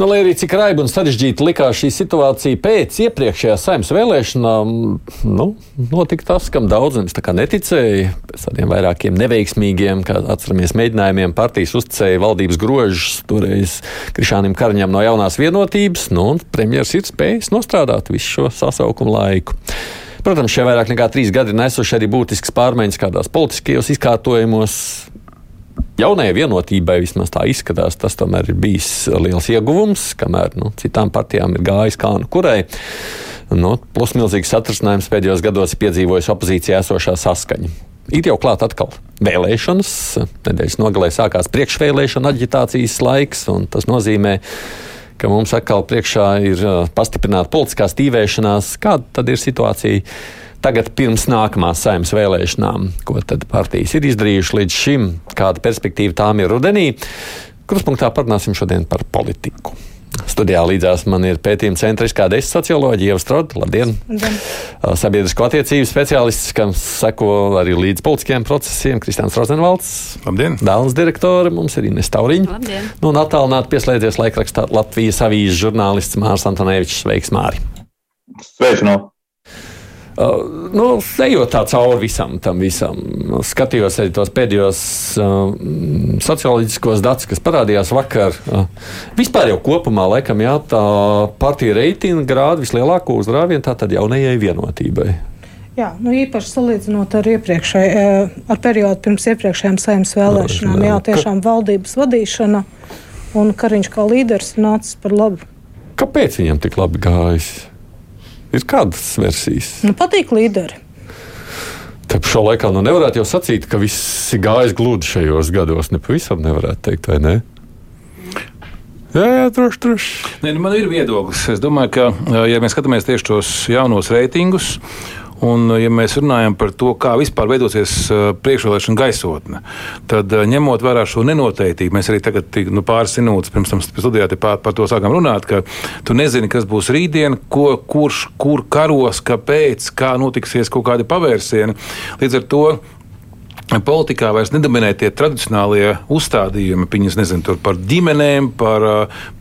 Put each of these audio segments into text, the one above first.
Nu, lai arī cik raiba un sarežģīta likās šī situācija pēc iepriekšējās saimnes vēlēšanām, nu, notika tas, kam daudzums neticēja. Pēc tādiem vairākiem neveiksmīgiem, kā atceramies, mēģinājumiem partijas uzticēja valdības grožus, toreiz Krišānam Karaņam no jaunās vienotības, nu, un premjeras ir spējis nostrādāt visu šo sasaukumu laiku. Protams, šie vairāk nekā trīs gadi nesuši arī būtiskas pārmaiņas kādās politiskajos izkārtojumos, jaunajai vienotībai vismaz tā izskatās, tas tomēr ir bijis liels ieguvums, kamēr nu, citām partijām ir gājis kā nu kurai. Nu, plus milzīgs satrisinājums pēdējos gados piedzīvojis opozīcijā esošā saskaņa. Ir jau klāt atkal vēlēšanas. Nedēļas nogalē sākās priekšvēlēšana aģitācijas laiks, un tas nozīmē, ka mums atkal priekšā ir pastiprināta politiskā stīvēšanās. Kāda tad ir situācija? Tagad, pirms nākamās saimnes vēlēšanām, ko tad partijas ir izdarījušas līdz šim, kāda perspektīva tām ir rudenī, kruspunktā parunāsim šodien par politiku. Studijā līdzās man ir pētījuma centriskā desa socioloģija, Ieva Strode. Labdien! Labdien. Sabiedrisko attiecību speciālists, kam seko arī līdz politiskiem procesiem, Kristians Rozenvalds. Labdien! Dāvnas direktore mums ir Ines Tauriņa. Labdien! Nu, un attālināti pieslēdzies laikrakstā Latvijas avīzes žurnālists Mārs Antonēvičs. Sveiks, Māri! Sveicināt! Uh, nu, ejot tā cauri visam tam visam, skatījos arī tos pēdējos uh, socioloģiskos datus, kas parādījās vakar. Uh, vispār jau kopumā, laikam, jā, tā partija reitinga grāda vislielāko uzrāvienu tātad jaunajai vienotībai. Jā, nu īpaši salīdzinot ar, ar periodu pirms iepriekšējām saimnes vēlēšanām, jā, tiešām valdības vadīšana un Kariņš kā līderis nācis par labu. Kāpēc viņam tik labi gājis? Ir kādas versijas? Nu, patīk līderi. Tāpēc šo laikā nu nevarētu jau sacīt, ka viss ir gājis gludi šajos gados. Ne pavisam nevarētu teikt, vai ne? Jā, jā, droši, droši. Nē, nu man ir viedoklis. Es domāju, ka, ja mēs skatāmies tieši tos jaunos reitingus, Un, ja mēs runājam par to, kā vispār veidosies uh, priekšvēlēšana gaisotne, tad uh, ņemot vērā šo nenoteiktību, mēs arī tagad, nu, pāris minūtes pirms tam studijā par, par to sākām runāt, ka tu nezini, kas būs rītdien, ko, kurš, kur karos, kāpēc, kā notiksies kaut kādi pavērsieni. Līdz ar to politikā vairs nedominē tie tradicionālie uzstādījumi. Viņas nezina par ģimenēm, par,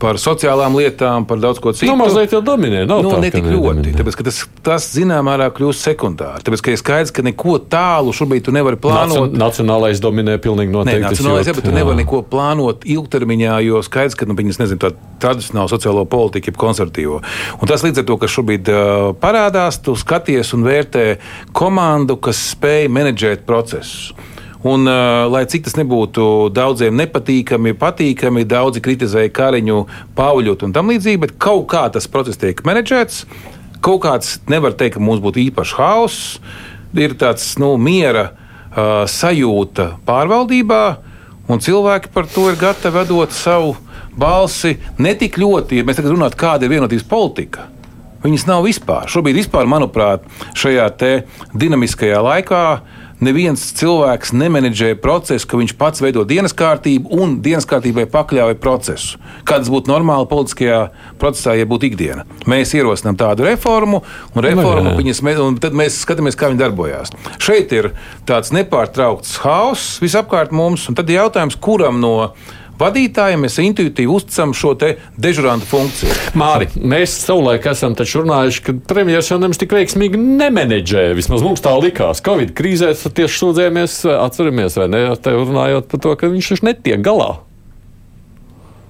par sociālām lietām, par daudz ko citu. Nu, mazliet jau dominē. Nav nu, tā, ne tik ļoti. Tāpēc, tas, tas zināmā mērā kļūst sekundāri. Tāpēc, ka ir skaidrs, ka neko tālu šobrīd tu nevari plānot. Nacionālais dominē pilnīgi noteikti. Nē, nacionālais, jā, bet tu nevari neko plānot ilgtermiņā, jo skaidrs, ka nu, viņas nezina tādu tradicionālu sociālo politiku, jeb konservatīvo. Un tas līdz ar to, kas šobrīd uh, parādās, tu skaties un vērtē komandu, kas spēj menedžēt procesus. Un, uh, lai cik tas nebūtu daudziem nepatīkami, patīkami, daudzi kritizēja Kariņu, Pauļotu un tam līdzīgi, bet kaut kā tas process tiek menedžēts. Kaut kāds nevar teikt, ka mums būtu īpašs haoss, ir tāds nu, miera uh, sajūta pārvaldībā, un cilvēki par to ir gatavi dot savu balsi ne tik ļoti, ja mēs tagad runājam, kāda ir vienotības politika. Viņas nav vispār. Šobrīd, vispār, manuprāt, šajā dinamiskajā laikā uh, neviens cilvēks nemenedžē procesu, ka viņš pats veido dienas kārtību un dienas kārtībai pakļauj procesu. Kāds būtu normāli politiskajā procesā, ja būtu ikdiena. Mēs ierosinām tādu reformu, un, reformu, viņas, un tad mēs skatāmies, kā viņi darbojās. Šeit ir tāds nepārtraukts haoss visapkārt mums, un tad ir jautājums, kuram no vadītājiem mēs intuitīvi uzticam šo dežurantu funkciju. Māri, mēs savulaik esam runājuši, ka premjerministrs jau nemaz tik veiksmīgi nemenedžē. Vismaz mums tā likās. Covid krīzē tieši sūdzējamies, atceramies, vai ne, runājot par to, ka viņš taču netiek galā.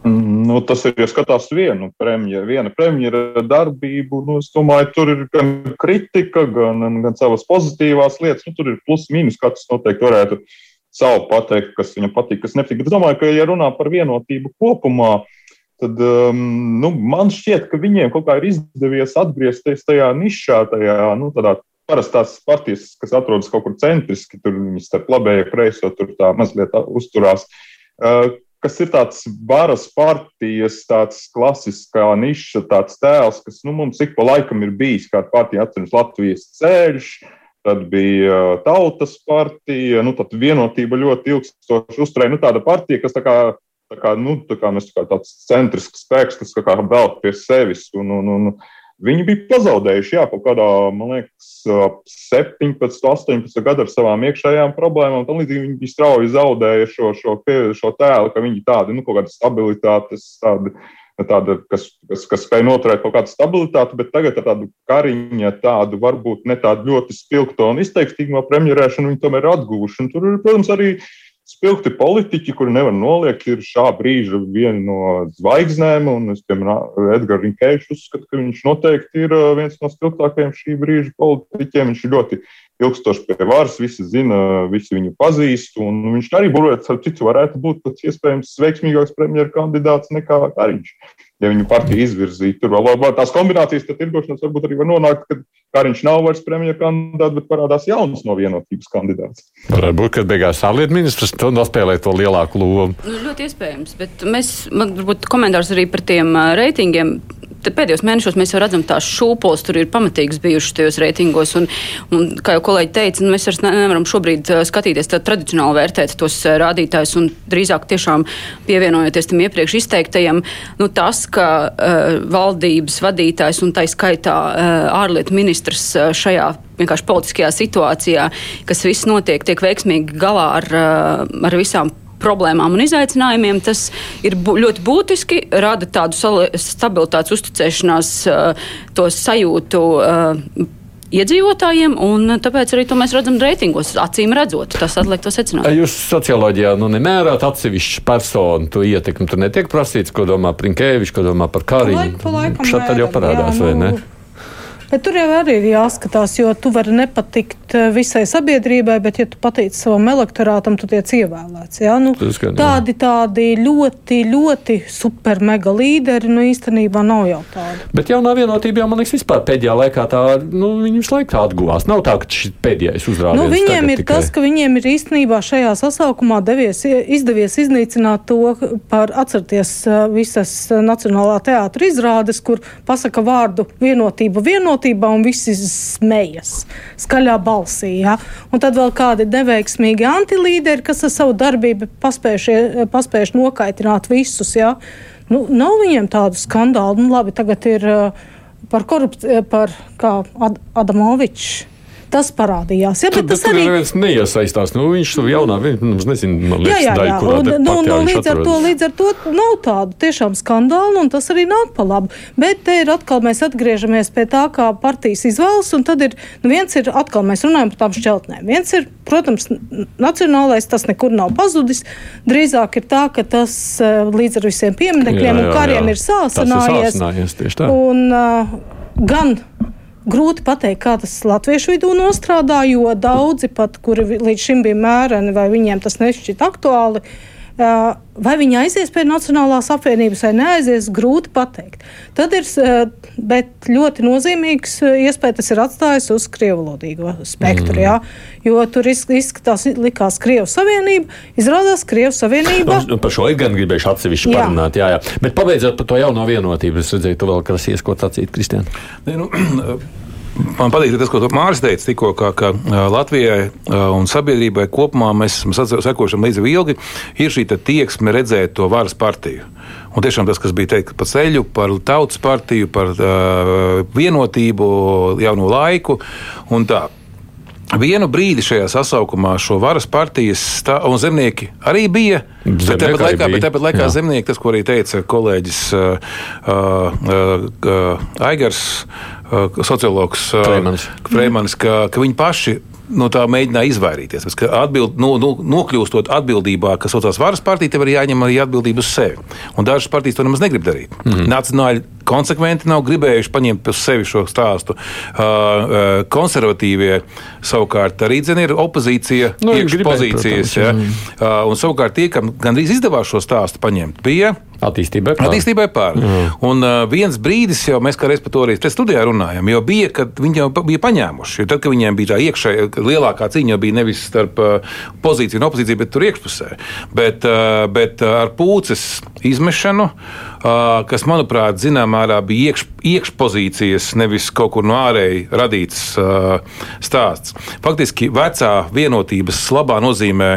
Nu, tas ir, ja skatās vienu premjeru, viena premjera darbību, nu, es domāju, tur ir gan kritika, gan, gan savas pozitīvās lietas, nu, tur ir plus mīnus, katrs noteikti varētu uh, savu pateikt, kas viņam patīk, kas nepatīk. Bet es domāju, ka, ja runā par vienotību kopumā, tad um, nu, man šķiet, ka viņiem kaut kā ir izdevies atgriezties tajā nišā, tajā nu, parastās partijas, kas atrodas kaut kur centriski, tur viņas starp labējo kreiso, tur tā mazliet uzturās. Uh, kas ir tāds varas partijas, tāds klasiskā niša, tāds tēls, kas nu, mums ik pa laikam ir bijis, kā partija atceras Latvijas ceļš, uh, tad bija Tautas partija, nu, tad vienotība ļoti ilgstoši uzturēja. Nu, tāda partija, kas tā kā tā kā, nu, tā kā mēs tā kā tāds centrisks spēks, kas kā velk pie sevis. Un, un, un, Viņi bija pazaudējuši, jā, kaut kādā, man liekas, 17, 18 gadu ar savām iekšējām problēmām. Tad līdzīgi viņi bija strauji zaudējuši šo, šo, šo tēlu, ka viņi tādi, nu, kaut kāda stabilitātes, tādi, tāda, kas, kas, kas spēj noturēt kaut kādu stabilitāti, bet tagad ar tādu kariņa, tādu varbūt ne tādu ļoti spilgto un izteikstīgo premjerēšanu viņi tomēr ir atguvuši. Un tur, protams, arī spilgti politiķi, kuri nevar noliegt, ir šā brīža viena no zvaigznēm. Un es, piemēram, Edgars Rinkēvičs uzskatu, ka viņš noteikti ir uh, viens no spilgtākajiem šī brīža politiķiem. Viņš ir ļoti ilgstoši pie varas, visi zina, visi viņu pazīst. Viņš arī, burvēt, citu, varētu būt pats iespējams veiksmīgāks premjeras kandidāts nekā Kariņš. Ja viņu partija izvirzītu tur vēl, vēl tās kombinācijas, tad tirgošanas varbūt arī var nonākt, ka Kariņš nav vairs premjeras kandidāts, bet parādās jauns no vienotības kandidāts. Varbūt, ka beigās ārlietu ministrs to nospēlē to lielāku lomu. Nu, ļoti iespējams, bet mēs, man varbūt komentārs arī par tiem reitingiem pēdējos mēnešos mēs jau redzam, tās šūpoles tur ir pamatīgas bijušas tajos reitingos. Un, un, kā jau kolēģi teica, nu, mēs vairs nevaram šobrīd skatīties tradicionāli vērtēt tos rādītājus un drīzāk tiešām pievienojoties tam iepriekš izteiktajam, nu, tas, ka uh, valdības vadītājs un tā skaitā uh, ārlietu ministrs uh, šajā vienkārši politiskajā situācijā, kas viss notiek, tiek veiksmīgi galā ar, ar visām problēmām un izaicinājumiem. Tas ir bu ļoti būtiski, rada tādu stabilitātes uzticēšanās, uh, to sajūtu. Uh, iedzīvotājiem, un tāpēc arī to mēs redzam reitingos, acīm redzot. Tas atliek to secināt. Jūs socioloģijā nu, nemērāt atsevišķu personu to ietekmi. Tur netiek prasīts, ko domā Prinkēvičs, ko domā par Kariņu. Šādi tad jau parādās, jā, nu, vai ne? Bet tur jau arī ir jāskatās, jo tu vari nepatikt eh, visai sabiedrībai, bet, ja tu patīc savam elektorātam, tu tiec ievēlēts. Jā? Nu, gan, tādi, tādi ļoti, ļoti super mega līderi, nu īstenībā nav jau tādi. Bet jaunā vienotība jau, man liekas, vispār pēdējā laikā tā, nu, viņi visu laiku tā atguvās. Nav tā, ka šis pēdējais uzrādījums. Nu, viņiem ir tikai... tas, ka viņiem ir īstenībā šajā sasaukumā devies, izdevies iznīcināt to, par atcerties eh, visas Nacionālā teātra izrādes, kur pasaka vārdu vienotība vienotība vienotībā un visi smejas skaļā balsī. Ja? Un tad vēl kādi neveiksmīgi antilīderi, kas ar savu darbību paspējuši, paspējuši nokaitināt visus. Ja? Nu, nav viņiem tādu skandālu. Nu, labi, tagad ir uh, par korupciju, par Ad Adamovičs tas parādījās. Ja, tur, tas tur arī neviens neiesaistās. Nu, viņš tur jaunā, viņš nu, nezinu, man liekas, jā, jā, jā. Daļ, un, nu, nu, līdz, ar to, līdz ar to nav tādu tiešām skandālu, un tas arī nāk pa labu. Bet te ir atkal mēs atgriežamies pie tā, kā partijas izvēlas, un tad ir, nu, viens ir atkal mēs runājam par tām šķeltnēm. Viens ir, protams, nacionālais, tas nekur nav pazudis. Drīzāk ir tā, ka tas eh, līdz ar visiem pieminekļiem jā, jā, un kariem jā. ir sāsinājies. Ir sāsinājies tieši tā. Un, uh, gan Grūti pateikt, kā tas latviešu vidū nostrādā, jo daudzi pat, kuri līdz šim bija mēreni, vai viņiem tas nešķiet aktuāli, vai viņi aizies pie Nacionālās apvienības vai neaizies, grūti pateikt. Tad ir ļoti nozīmīgs iespēja tas ir atstājis uz krievulodīgo spektru. Mm. Jā, jo tur izskatās, likās Krievijas Savienība, izrādās Krievijas Savienība. No, par šo ir gan gribējuši atsevišķi jā. parunāt, jā, jā. Bet pabeidzot par to jauno vienotību, es redzēju, tu vēl krasies, ko sacīt, Kristiāna. Nu, Man patīk tas, ko Mārcis teica tikko, ka, ka Latvijai un sabiedrībai kopumā mēs esam sekojuši līdzi ilgi, ir šī tieksme redzēt to varas partiju. Un tiešām tas, kas bija teikts par ceļu, par tautas partiju, par uh, vienotību, jaunu laiku un tā. Vienu brīdi šajā sasaukumā šo varas partijas stā, un zemnieki arī bija. Bet tāpat laikā, bija. Bet tāpat laikā Jā. zemnieki, tas, ko arī teica kolēģis uh, uh, uh, Aigars, uh, sociologs uh, Freimanis, ka, ka viņi paši no tā mēģināja izvairīties. Pēc, atbild, no, no, nokļūstot atbildībā, kas saucās varas partija, tev ir jāņem arī atbildība uz sevi. Un dažas partijas to nemaz negrib darīt. Mm -hmm. Nacionāļi konsekventi nav gribējuši paņemt uz sevi šo stāstu. Uh, konservatīvie savukārt arī zina, ir opozīcija, nu, iekšpozīcijas. Ja? Uh, un savukārt tie, kam gandrīz izdevās šo stāstu paņemt, bija Attīstībai pār. Attīstībai pār. Mm. Un uh, viens brīdis jau mēs kā reiz par to arī studijā runājam, jo bija, kad viņi jau bija paņēmuši. Tad, kad viņiem bija tā iekšējā, lielākā cīņa bija nevis starp uh, pozīciju un opozīciju, bet tur iekšpusē. Bet, uh, bet uh, ar pūces izmešanu. kas, manuprāt, zināmā mērā bija iekš, iekšpozīcijas, nevis kaut kur no ārēji radīts stāsts. Faktiski vecā vienotības labā nozīmē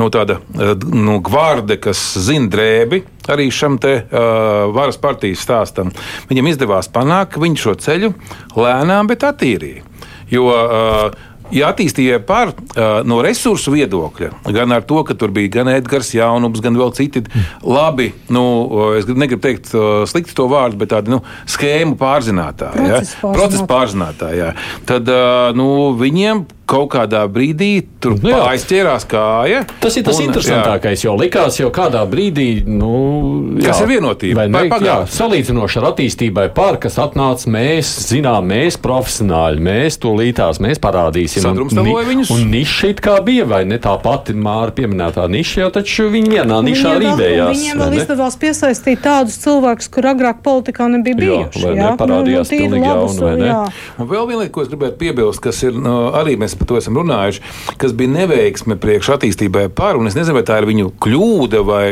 nu, tāda nu, gvārde, kas zina drēbi. Arī šam te uh, varas partijas stāstam. Viņam izdevās panākt, ka viņš šo ceļu lēnām, bet attīrīja. Jo uh, ja attīstīja par no resursu viedokļa, gan ar to, ka tur bija gan Edgars Jaunums, gan vēl citi labi, nu, es negribu teikt slikti to vārdu, bet tādi nu, schēmu pārzinātāji, Procesa ja? pārzinātāji, ja? tad uh, nu, viņiem kaut kādā brīdī tur nu, aizķērās kāja. Tas ir tas un, interesantākais, jā. jo likās jau kādā brīdī, nu, jā, kas ir vienotība. Ne, jā, salīdzinoši ar attīstībai par, kas atnāca, mēs zinām, mēs profesionāļi, mēs to lītās, mēs parādīsim. Sadrumstaloja viņus. Un niša it kā bija, vai ne tā pati Māra pieminētā niša, jau taču viņi vienā nišā arī vējās. Viņiem vēl izdevās piesaistīt tādus cilvēkus, kur agrāk politikā nebija bijuši. Jā, jā? Neparādījās nu, nu, pilnīgi jauni, vai ne? Jā. Un vēl viena lieta, ko es gribētu piebilst, kas ir nu, arī mēs par to esam runājuši, kas bija neveiksme priekš attīstībai par, un es nezinu, vai tā ir viņu kļūda vai,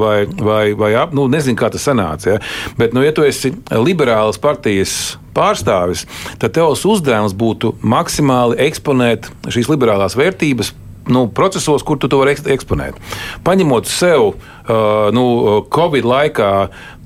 vai, vai, vai nu, nezinu, kā tas sanāca. Ja? Bet, nu, ja tu esi liberālas partijas pārstāvis, tad tavs uzdevums būtu maksimāli eksponēt šīs liberālās vērtības nu, procesos, kur tu to vari eksponēt. Paņemot sev uh, nu, Covid laikā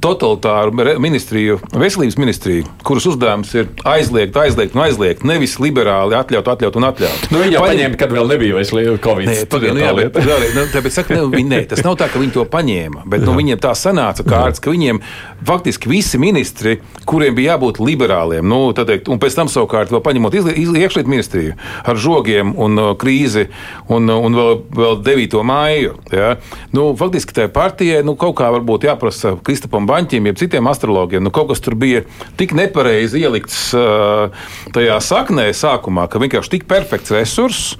totalitāru ministriju, veselības ministriju, kuras uzdevums ir aizliegt, aizliegt un aizliegt, nevis liberāli atļaut, atļaut un atļaut. Nu, viņa Paņem... paņēma, kad vēl nebija veselības Covid. Nē, pagad, nu, jā, bet, jā, nu, tāpēc saka, ne, viņi, nē, tas nav tā, ka viņi to paņēma, bet nu, viņiem tā sanāca kārts, ka viņiem faktiski visi ministri, kuriem bija jābūt liberāliem, nu, teikt, un pēc tam savukārt vēl paņemot iekšlietu ministriju ar žogiem un uh, krīzi un, uh, un vēl, vēl 9. māju. Ja? Nu, faktiski tajā partijai nu, kaut kā varbūt jāprasa Kristapam baņķiem, jeb citiem astrologiem. Nu, kaut kas tur bija tik nepareizi ielikts uh, tajā saknē sākumā, ka vienkārši tik perfekts resurss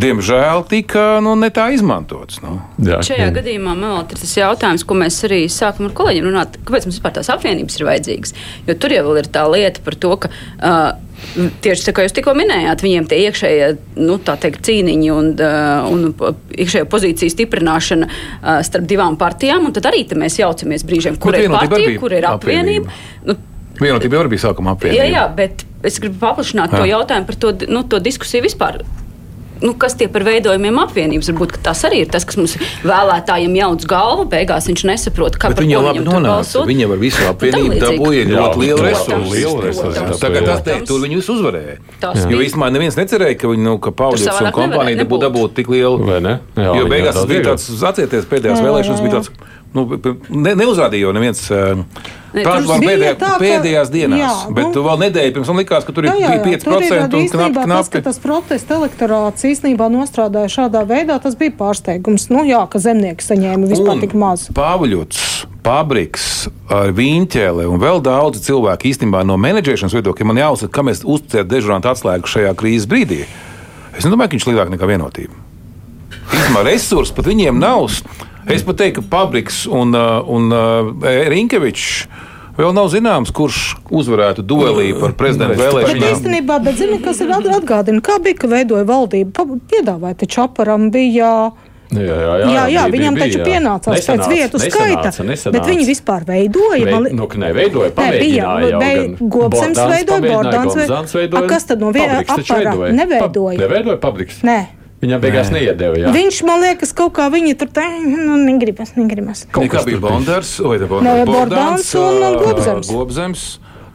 diemžēl tika nu, ne tā izmantots. Nu. Jā, Šajā jā. gadījumā man ir tas jautājums, ko mēs arī sākam ar kolēģiem runāt, kāpēc mums vispār tās apvienības ir vajadzīgas. Jo tur jau ir tā lieta par to, ka. Uh, Tieši tā kā jūs tikko minējāt, viņiem tie iekšējie nu, teikt, cīniņi un, uh, un iekšējā pozīcija stiprināšana uh, starp divām partijām, un tad arī mēs jaucamies brīžiem, kur ir partija, kur ir apvienība. apvienība. Nu, Vienotība jau bija sākuma apvienība. Jā, jā, bet es gribu paplašināt jā. to jautājumu par to, nu, to diskusiju vispār nu, kas tie par veidojumiem apvienības. Varbūt tas arī ir tas, kas mums vēlētājiem jauc galvu. Beigās viņš nesaprot, kāpēc viņa labi nonāca. Viņa var visu apvienību dabūja ļoti lielu resursu. Tagad tas teikt, tur viņi visu uzvarēja. Jo īstenībā neviens necerēja, ka nu, ka Pauļus un kompānija dabūtu dabūt tik lielu. Jo beigās tas bija tāds, atcerieties, pēdējās vēlēšanas bija tāds nu, ne, neuzrādīja jau neviens. Tāds bija pēdējā, tā, ka, pēdējās dienās, jā, bet nu, vēl nedēļa pirms tam likās, ka tur jā, jā, bija 5% un knapi, knapi. Tas, tas protesta elektorāts īstenībā nostrādāja šādā veidā, tas bija pārsteigums. Nu, jā, ka zemnieki saņēma vispār un tik maz. Pāvuļots, Pabriks, Viņķēle un vēl daudzi cilvēki īstenībā no menedžēšanas viedokļa man jāuzsaka, ka mēs uzticētu dežurantu atslēgu šajā krīzes brīdī. Es nedomāju, ka viņš ir lielāk nekā vienotība. Īstenībā resursi pat viņiem nav. Es pat teiktu, ka Pabriks un, uh, un uh, Rinkevičs. Vēl nav zināms, kurš uzvarētu duelī par prezidentu vēlēšanām. Bet īstenībā, bet zini, kas ir atgādina, kā bija, ka veidoja valdību. Piedāvāja taču aparam bija. Jā, jā, jā, jā, jā bija, viņam bija, taču bija, pienācās nesanāca, pēc vietu skaita. Nesanāca. Bet viņi vispār veidoja. Veid, nu, ne, veidoja nē, bija, bija Gobsens veidoja, Bordāns veidoja. A, kas tad no viena apara? Neveidoja. Neveidoja Pabriks. Nē. Viņam beigās neiedēva. Jā. Viņš man liekas, kaut kā viņa tur tā, nu, negribas, negribas. Kaut kā bija Bondars, vai ne Bondars? Bordāns un, un Gobzems. Gobzems.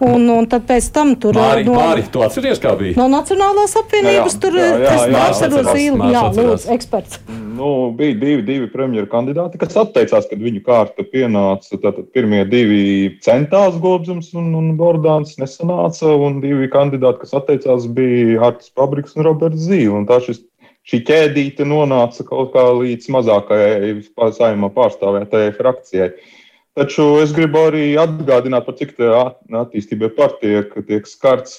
Un, un tad pēc tam tur bija no, Māri, tu atceries, kā bija? No Nacionālās apvienības jā, jā. tur tas nāca zīle. Jā, lūdzu, eksperts. Nu, bija divi, divi premjeru kandidāti, kas atteicās, kad viņu kārta pienāca. Tātad pirmie divi centās Gobzems un, un Bordāns nesanāca, un divi kandidāti, kas atteicās, bija Artis Pabriks un Roberts Zīle. Un tā šis šī ķēdīte nonāca kaut kā līdz mazākajai saimā pārstāvētajai frakcijai. Taču es gribu arī atgādināt, par cik attīstībai partija tiek skarts,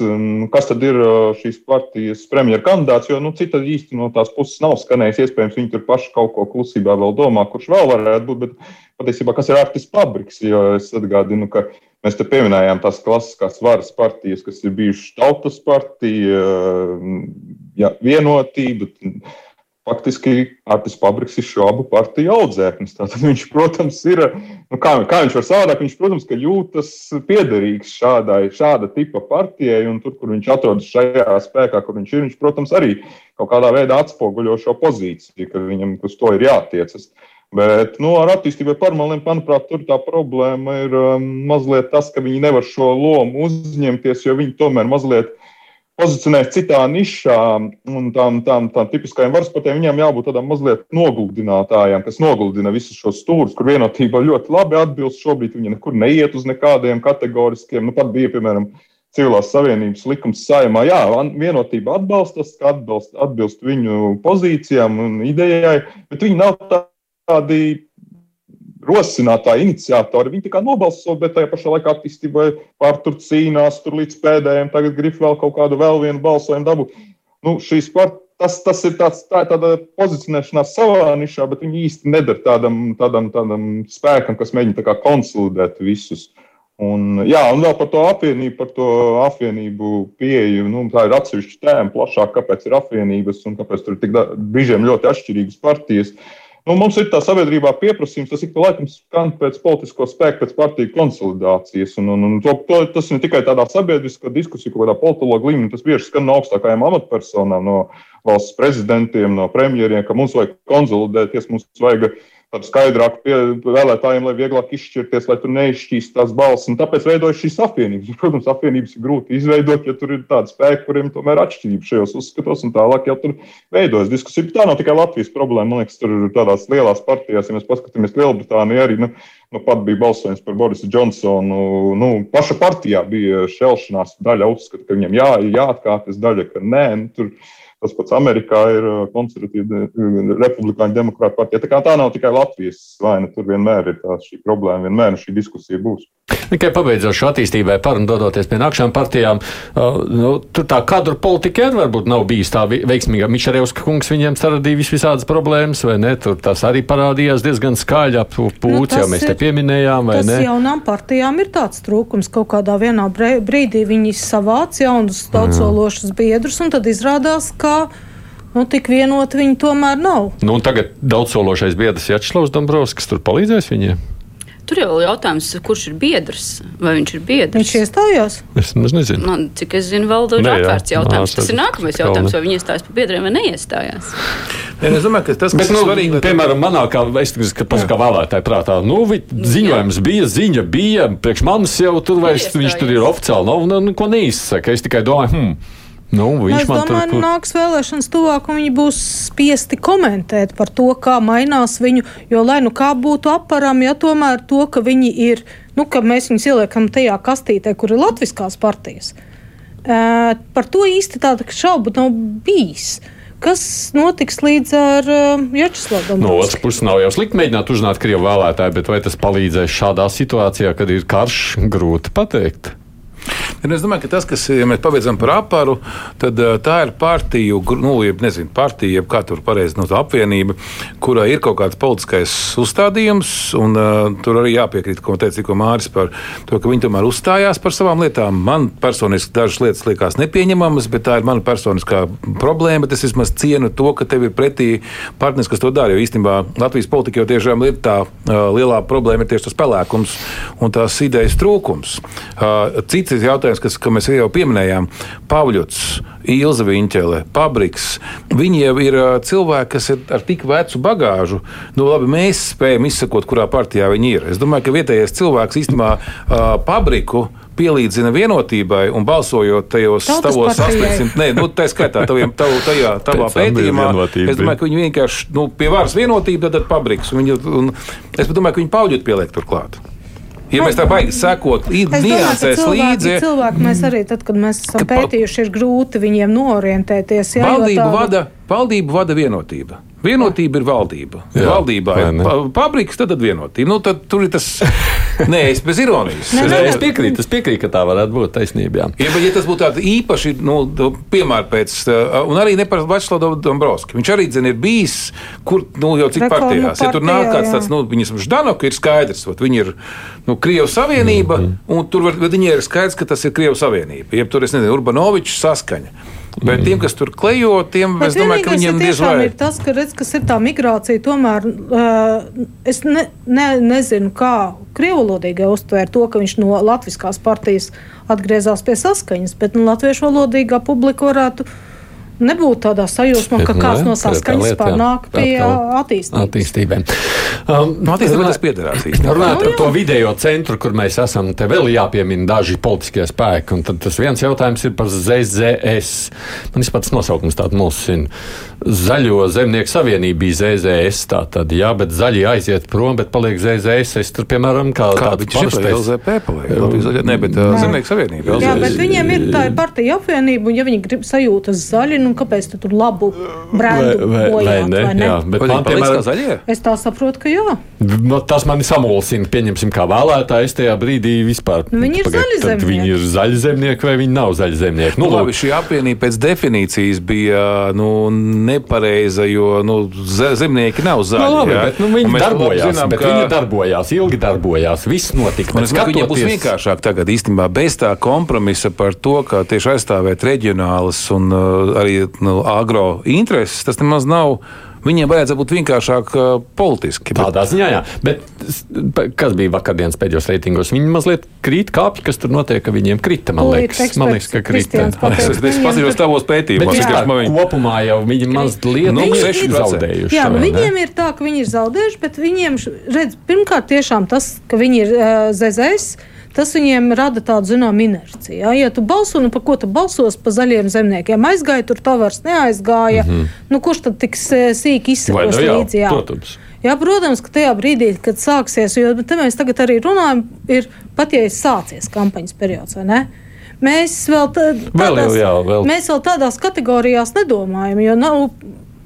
kas tad ir šīs partijas premjera kandidāts, jo nu, cita īsti no tās puses nav skanējis. Iespējams, viņi tur paši kaut ko klusībā vēl domā, kurš vēl varētu būt, bet patiesībā kas ir Artis Pabriks, jo es atgādinu, ka mēs te pieminējām tās klasiskās varas partijas, kas ir bijušas tautas partija, ja, vienotība faktiski Artis Pabriks ir šo abu partiju audzēknis. Tātad viņš, protams, ir, nu kā, kā viņš var savādāk, viņš, protams, jūtas piederīgs šādai, šāda tipa partijai, un tur, kur viņš atrodas šajā spēkā, kur viņš ir, viņš, protams, arī kaut kādā veidā atspoguļo šo pozīciju, ka viņam uz to ir jātiecas. Bet nu, ar attīstību paralēliem, manuprāt, tur tā problēma ir um, mazliet tas, ka viņi nevar šo lomu uzņemties, jo viņi tomēr mazliet pozicionēs citā nišā, un tām, tām, tām tipiskajām varas partijām viņām jābūt tādām mazliet noguldinātājām, kas noguldina visus šos stūrus, kur vienotība ļoti labi atbilst. Šobrīd viņi nekur neiet uz nekādiem kategoriskiem. Nu, pat bija, piemēram, civilās savienības likums saimā. Jā, vienotība atbalsta, atbilst, atbilst viņu pozīcijām un idejai, bet viņi nav tādi rosinātāji, iniciatori. Viņi tikai nobalso, bet tajā pašā laikā attīstībai pār tur cīnās, tur līdz pēdējiem. Tagad grib vēl kaut kādu vēl vienu balsojumu dabūt. Nu, šīs part, tas, tas ir tāds, tā tāda pozicionēšanās savā nišā, bet viņi īsti nedara tādam, tādam, tādam spēkam, kas mēģina konsolidēt visus. Un, jā, un vēl par to apvienību, par to apvienību pieeju. Nu, tā ir atsevišķa tēma, plašāk, kāpēc ir apvienības un kāpēc tur ir tik brīžiem ļoti atšķirīgas partijas. Uh, Nu, mums ir tā sabiedrībā pieprasījums, tas ik pa laikam skan pēc politisko spēka, pēc partiju konsolidācijas. Un, un, un to, to, tas ne tikai tādā sabiedriskā diskusijā, kaut kādā politologa līmenī, tas bieži skan no augstākajām amatpersonām, no valsts prezidentiem, no premjeriem, ka mums vajag konsolidēties, mums vajag tādu skaidrāku vēlētājiem, lai vieglāk izšķirties, lai tur neizšķīst tās balss. Un tāpēc veidojas šīs apvienības. Protams, apvienības ir grūti izveidot, ja tur ir tādi spēki, kuriem tomēr ir atšķirība šajos uzskatos, un tālāk jau tur veidojas diskusija. Tā nav tikai Latvijas problēma. Man liekas, tur ir tādās lielās partijās, ja mēs paskatāmies Lielbritāniju, arī nu, nu, pat bija balsojums par Borisu Džonsonu. Nu, paša partijā bija šelšanās, daļa uzskata, ka viņam jā, jāatkāpjas, daļa, ka nē. Nu, tur, Tas pats Amerikā ir uh, konservatīva republikāņu demokrāta partija. Tā, tā nav tikai Latvijas vaina, tur vienmēr ir tā šī problēma, vienmēr šī diskusija būs. Tikai pabeidzot šo attīstībai par un dodoties pie nākamajām partijām, uh, nu, tur tā kadru politika arī varbūt nav bijis tā veiksmīga. Mišarevska kungs viņiem saradīja vis visādas problēmas, vai ne? Tur tas arī parādījās diezgan skaļi ap pūci, nu, jau mēs te pieminējām, vai tas ne? Jaunām partijām ir tāds trūkums. Kaut kādā vienā brīdī viņi savāc jaunus daudzsološus biedrus, un tad izrādās, ka nu, tik vienoti viņi tomēr nav. Nu, tagad daudzsološais biedrs Jačslavs Dombrovskis tur palīdzēs viņiem. Tur jau ir jautājums, kurš ir biedrs. Vai viņš ir biedrs? Viņš iestājās. Es nezinu. Man, cik es zinu, vēl ir atvērts jautājums. Tas ir nākamais jautājums, vai viņi iestājās par biedriem vai neiestājās. Ja, es domāju, ka tas Bet, nu, svarīgi, piemēram, manā kā, es, ka, pas, kā vēlētāji prātā, nu, ziņojums Jā. bija, ziņa bija, priekš manis jau tur vairs, viņš tur ir oficiāli, nav, nu, nu, ko neizsaka. Es tikai domāju, hmm. Nu, es domāju, ka tur... nāks vēlēšanas tuvāk, un viņi būs spiesti komentēt par to, kā mainās viņu. Jo, lai nu kā būtu aparam, ja tomēr to, ka viņi ir, nu, ka mēs viņus ieliekam tajā kastītē, kur ir latviskās partijas, uh, par to īsti tāda šauba nav bijis. Kas notiks līdz ar uh, Jačuslavu? No otras puses, nav jau slikti mēģināt uzzināt Krievu vēlētāju, bet vai tas palīdzēs šādā situācijā, kad ir karš, grūti pateikt. Un es domāju, ka tas, kas, ja mēs pabeidzam par aparu, tad tā ir partiju, nu, jeb, nezinu, partija, jeb kā tur pareizi tā apvienība, kurā ir kaut kāds politiskais uzstādījums, un uh, tur arī jāpiekrīt, ko teica tikko Māris par to, ka viņi tomēr uzstājās par savām lietām. Man personiski dažas lietas liekas nepieņemamas, bet tā ir mana personiskā problēma. Es vismaz cienu to, ka tev ir pretī partneris, kas to dara. Jo īstenībā Latvijas politika jau tiešām ir tā uh, lielā problēma, ir tieši tas pelēkums un tās idejas trūkums. Uh, cits jautājums jautājums, kas, ko mēs jau pieminējām, Pāvļots, Ilza Viņķele, Pabriks. Viņi jau ir cilvēki, kas ir ar tik vecu bagāžu. Nu, labi, mēs spējam izsakot, kurā partijā viņi ir. Es domāju, ka vietējais cilvēks īstenībā Pabriku pielīdzina vienotībai un balsojot tajos tavos 800, nē, nu, tā skaitā, taviem, tav, tajā, tavā pētījumā, es domāju, ka viņi vienkārši nu, pie varas vienotība, tad, tad pabriks. Un viņi, un es domāju, ka viņi pauģot pieliek turklāt. Ja mēs tā baigi sekot, niansēs līdzi. Cilvēki mēs arī, tad, kad mēs esam pētījuši, ir grūti viņiem norientēties. Jā, valdību, vada, valdību vada vienotība. Vienotība ir valdība. Jā, Valdībā ir pa, pabriks, tad, tad vienotība. Nu, tad tur ir tas. Nē, es bez ironijas. Nē, nē, es piekrītu, es piekrītu, ka tā varētu būt taisnība. Jā, bet ja tas būtu tāds īpaši, nu, piemēram, pēc, un arī ne par Vačslavu Dombrovski. Viņš arī, zina, ir bijis, kur, nu, jau cik partijās. Ja tur nāk kāds tāds, nu, viņas Ždanoka ir skaidrs, ot, viņi ir, nu, Krievijas Savienība, mm -hmm. un tur var, viņi ir skaidrs, ka tas ir Krievijas Savienība. Jeb tur, es nezinu, Urbanovičs saskaņa. Bet tiem, kas tur klejo, tiem Bet es domāju, ka viņiem diez vai. ir tas, ka, redz, kas ir tā migrācija. Tomēr uh, es ne, ne, nezinu, kā krievalodīgai uztvēr to, ka viņš no latviskās partijas atgriezās pie saskaņas, bet nu, latviešu valodīgā publika varētu nebūt tādā sajūsmā, ka Bet, kāds nu, no tā ir tā saskaņas pārnāk pie attīstības. attīstībai. Um, Nu, attiecībā runā- tas piederās īstenībā. Runājot Nu, par to video centru, kur mēs esam, te vēl jāpiemina daži politiskie spēki. Un tad tas viens jautājums ir par ZZS. Man vispār tas nosaukums tāds mulsina. Zaļo zemnieku savienība bija ZZS. Tātad, jā, bet zaļie aiziet prom, bet paliek ZZS. Es tur, piemēram, kā, Kā tāds ir paraspējs- LZP paliek? Latvijas zaļie- Nē, bet uh, Zemnieku savienība. Jā, bet viņiem ir tā ir partija apvienība, un ja viņi grib sajūtas zaļi, nu kāpēc tad tur labu brendu bojāt, ne? vai ne? Jā, bet man, piemēram, zaļie? Es tā saprotu, ka jā. No, tas mani samulsina. Pieņemsim, kā vēlētājs tajā brīdī vispār. Nu, viņi ir Pagaid, zaļi zemnieki. Viņi ir zaļi zemnieki vai viņi nav zaļi zemnieki? Nu, lūk. labi, šī apvienība pēc definīcijas bija nu, nepareiza, jo nu, ze- zemnieki nav zaļi. Nu, labi, jā. bet nu, Un viņi darbojās, zinām, bet ka- viņi darbojās, ilgi darbojās. Viss notika. Man bet liekas, ka viņiem būs vienkāršāk tagad īstenībā bez tā kompromisa par to, kā tieši aizstāvēt reģionālas un uh, arī nu, agro intereses. Tas nemaz nav. Viņiem vajadzētu būt vienkāršāk uh, politiski. bet- Tādā ziņā, jā. Bet kas bija vakardienas pēdējos reitingos? Viņi mazliet krīt kāpji, kas tur notiek, ka viņiem krita. Man liekas, man liekas ka krita. Pateiks. Es, es paskatījos tavos Bet pētījumos. vienkārši man viņi- kopumā jau viņi mazliet Nu, ir 6%. zaudējuši. Jā, nu, ne? viņiem ir tā, ka viņi ir zaudējuši, bet viņiem, redz, pirmkārt, tiešām tas, ka viņi ir uh, ZZS. Tas viņiem rada tādu zināmu inerciju. Ja? ja tu balso, nu par ko tu balsos par zaļiem zemniekiem? Aizgāja tur, tā vairs neaizgāja. Mm -hmm. nu, kurš tad tiks sīki. Vai izsekos nu līdzi? Jā. protams. Jā, protams, ka tajā brīdī, kad sāksies, jo te mēs tagad arī runājam, ir pat ja ir sācies kampaņas periods, vai ne? Mēs vēl, tā, Vēl jau, jā, vēl. mēs vēl tādās kategorijās nedomājam, jo nav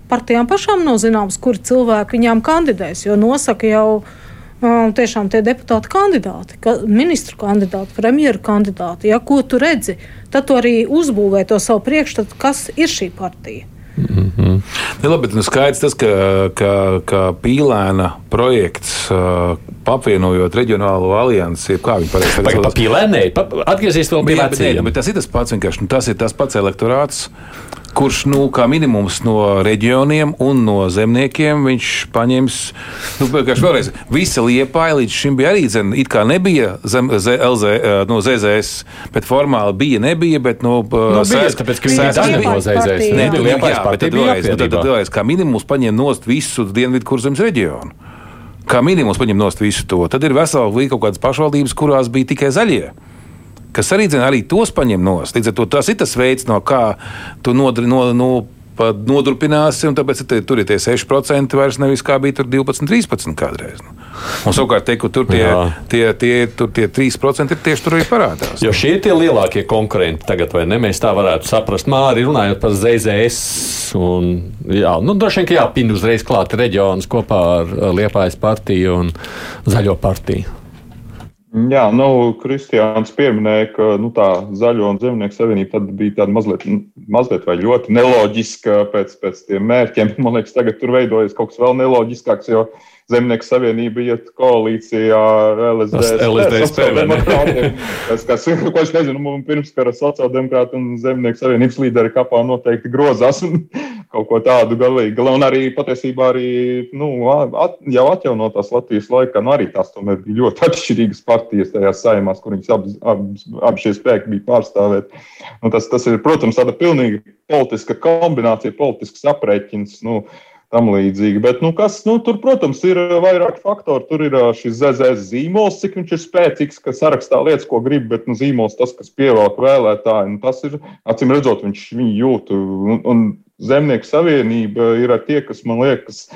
partijām pašām nav zināms, kuri cilvēki viņām kandidēs, jo nosaka jau um, tiešām tie deputāti kandidāti, ka, ministru kandidāti, premjeru kandidāti. Ja, ko tu redzi, tad tu arī uzbūvē to savu priekšstatu, kas ir šī partija. Nu, labi, bet nu, skaidrs tas, ka, ka, ka pīlēna projekts, uh, apvienojot reģionālo aliansi, kā viņi pareizi Pagaid, pa pīlēnē, pa, atgriezīsies vēl pie Jā, bet, tas ir tas pats vienkārši. Nu, tas ir tas pats elektorāts, kurš nu, kā minimums no reģioniem un no zemniekiem viņš paņems. Nu, vēlreiz, visa liepāja līdz šim bija arī zem, it kā nebija zem, Z, LZ, no ZZS, bet formāli bija, nebija. Bet, nu, Nu, bija, tāpēc, ka viņi bija bija daļa no ZZS. Nē, Jā. jā, bet tad vēlreiz, nu, tad, tad vēlreiz, kā minimums paņem nost visu Dienvidu kurzemes reģionu. Kā minimums paņem nost visu to. Tad ir vesela līnija kaut kādas pašvaldības, kurās bija tikai zaļie. Kas arī, zin, arī tos paņem nost. Līdz ar to tas ir tas veids, no kā tu nodri, no, no, pa- nodurpināsi. un Tāpēc te, tur ir tie 6% vairs nevis kā bija tur 12, 13 kādreiz. Nu. Un savukārt, te, tur tie, Jā. tie, tie, tur tie 3% ir tieši tur arī parādās. Jo šie ir tie lielākie konkurenti tagad, vai ne? Mēs tā varētu saprast. Māri runājot par ZZS. Un, jā, nu, droši vien, ka jāpina uzreiz klāt reģionus kopā ar Liepājas partiju un Zaļo partiju. Jā, nu, Kristiāns pieminēja, ka nu, tā zaļo un zemnieku savienība tad bija tāda mazliet, nu, mazliet vai ļoti neloģiska pēc, pēc tiem mērķiem. Man liekas, tagad tur veidojas kaut kas vēl neloģiskāks, jo zemnieku savienība iet koalīcijā ar LSD. LSDSP, vai ne? sociāldemokrātiem. Es, kas, ko es nezinu, man pirms kara sociāldemokrāti un zemnieku savienības līderi kapā noteikti grozās un kaut ko tādu galīgi. Un arī patiesībā arī, nu, at, jau atjaunotās Latvijas laikā, nu, arī tās bija ļoti atšķirīgas partijas tajās saimās, kur viņas abi ab, ab šie spēki bija pārstāvēti. Nu, tas, tas ir, protams, tāda pilnīgi politiska kombinācija, politisks aprēķins. Nu, tam līdzīgi. Bet, nu, kas, nu, tur, protams, ir vairāk faktori. Tur ir šis ZZS zīmols, cik viņš ir spēcīgs, ka sarakstā lietas, ko grib, bet nu, zīmols tas, kas pievelk vēlētāju, nu, tas ir, acīm redzot, viņš viņu jūt. Un, un Zemnieku savienība ir tie, kas man liekas,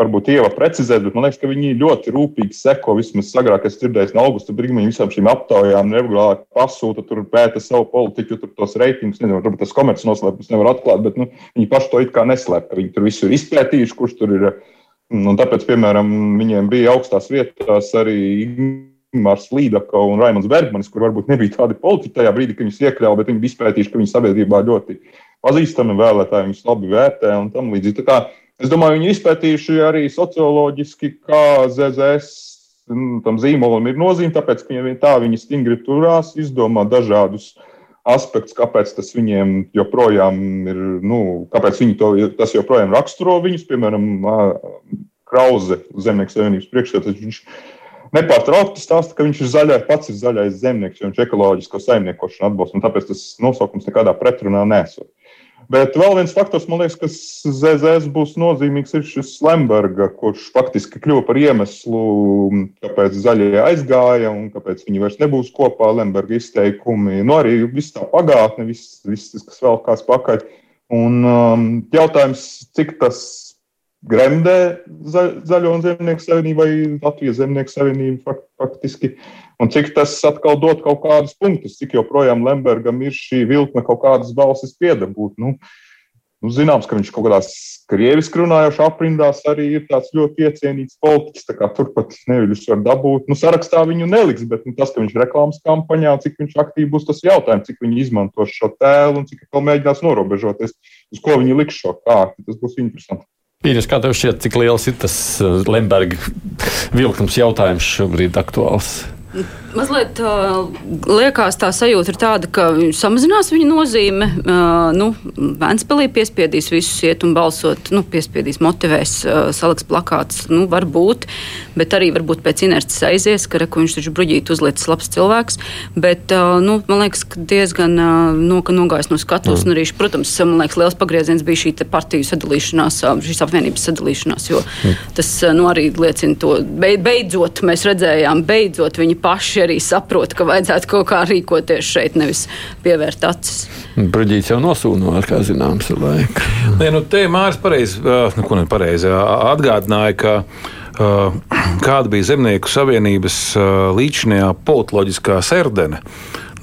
varbūt ieva precizēt, bet man liekas, ka viņi ļoti rūpīgi seko. Vismaz agrāk es dzirdēju, no augusta brīdī visām šīm aptaujām regulāri pasūta, tur pēta savu politiķu, tur tos reitingus. Nezinu, varbūt tas komerces noslēpums nevar atklāt, bet nu, viņi paši to it kā neslēp. Viņi tur visu ir izpētījuši, kurš tur ir. Un tāpēc, piemēram, viņiem bija augstās vietās arī Mārcis Līdaka un Raimons Bergmanis, kur varbūt nebija tādi politiķi tajā brīdī, kad viņus iekļāva, bet viņi bija izpētījuši, ka viņi sabiedrībā ļoti pazīstami vēlētāji viņus labi vērtē un tam līdzīgi. Es domāju, viņi izpētījuši arī socioloģiski, kā ZZS nu, tam zīmolam ir nozīme, tāpēc, ka viņi tā viņi stingri turās, izdomā dažādus aspekts, kāpēc tas viņiem joprojām ir, nu, kāpēc viņi to, tas joprojām raksturo viņus, piemēram, Krauze, Zemnieku savienības priekšsēdētājs. Viņš nepārtraukti stāsta, ka viņš ir zaļais, pats ir zaļais zemnieks, jo viņš ekoloģisko saimniekošanu atbalsta, un tāpēc tas nosaukums nekādā pretrunā nesot. Bet vēl viens faktors, man liekas, kas ZZS būs nozīmīgs, ir šis Lemberga, kurš faktiski kļuva par iemeslu, kāpēc zaļie aizgāja un kāpēc viņi vairs nebūs kopā. Lemberga izteikumi, nu arī viss tā pagātne, viss, viss kas vēl kāds pakaļ. Un um, jautājums, cik tas gremdē za, Zaļo un Zemnieku savienību vai Latvijas Zemnieku savienību faktiski. Un cik tas atkal dod kaut kādus punktus, cik joprojām Lembergam ir šī vilkme kaut kādas balsis piedabūt. Nu, nu, zināms, ka viņš kaut kādās krieviski runājošās aprindās arī ir tāds ļoti iecienīts politiķis. Turpat neviļus var dabūt. Nu, sarakstā viņu neliks, bet nu, tas, ka viņš reklāmas kampaņā, cik viņš aktīvi būs, tas jautājums, cik viņi izmantos šo tēlu un cik vēl mēģinās norobežoties, uz ko viņi liks šo kārtu. Tas būs interesanti. Pīris, kā tev šķiet, cik liels ir tas uh, Lemberga vilkums jautājums šobrīd aktuāls? Mazliet uh, liekas, tā sajūta ir tāda, ka samazinās viņa nozīme. Uh, nu, Vēnspēlī piespiedīs visus iet un balsot, nu, piespiedīs, motivēs, uh, saliks plakāts. Nu, varbūt, bet arī varbūt pēc inerces aizies, ka reku viņš taču bruģīt uzliekas labs cilvēks. Bet, uh, nu, man liekas, ka diezgan uh, no, ka nogājis no skatuves. Mm. Arī, protams, man liekas, liels pagrieziens bija šī partiju sadalīšanās, šīs apvienības sadalīšanās, jo mm. tas uh, nu, arī liecina to. Beidzot, mēs redzējām, beidzot viņi paši arī saprot, ka vajadzētu kaut kā rīkoties šeit, nevis pievērt acis. Bruģīts jau nosūnoja, kā zināms, ar laiku. Nē, nu, te Māris pareizi, nu, ko nepareizi atgādināja, ka kāda bija Zemnieku savienības līdzinājā politoloģiskā serdene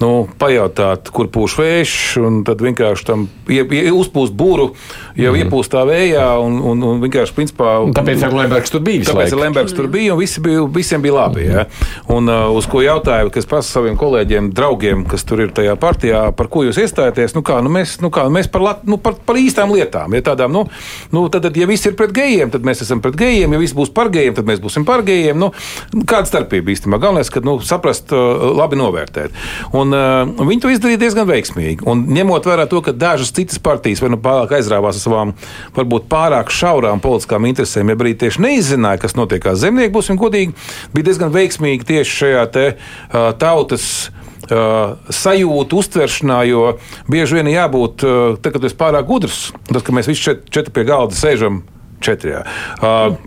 nu, pajautāt, kur pūš vējš, un tad vienkārši tam ie, ie, uzpūst būru, jau mm. iepūst tā vējā, un, un, un vienkārši principā. Un tāpēc ar Lembergs tur bija. Tāpēc ar Lembergs tur bija, un visi bija, visiem bija labi. Ja? Un uh, uz ko jautāju, kas prasa saviem kolēģiem, draugiem, kas tur ir tajā partijā, par ko jūs iestājaties, nu kā, nu mēs, nu kā, mēs par, lat, nu, par, par īstām lietām. Ja tādām, nu, nu, tad, ja visi ir pret gejiem, tad mēs esam pret gejiem, ja visi būs par gejiem, tad mēs būsim par gejiem. Nu, kāda starpība īstenībā? Galvenais, ka nu, saprast, uh, labi novērtēt. Un, Un, uh, viņi to izdarīja diezgan veiksmīgi. Un, ņemot vērā to, ka dažas citas partijas vai nu pārāk aizrāvās ar savām, varbūt pārāk šaurām politiskām interesēm, ja arī tieši neizzināja, kas notiek kā zemnieki, būsim godīgi, bija diezgan veiksmīgi tieši šajā te, uh, tautas. Uh, sajūtu uztveršanā, jo bieži vien jābūt, uh, tad, kad esmu pārāk gudrs, tas, ka mēs visi četri, pie galda sēžam, četri. Uh,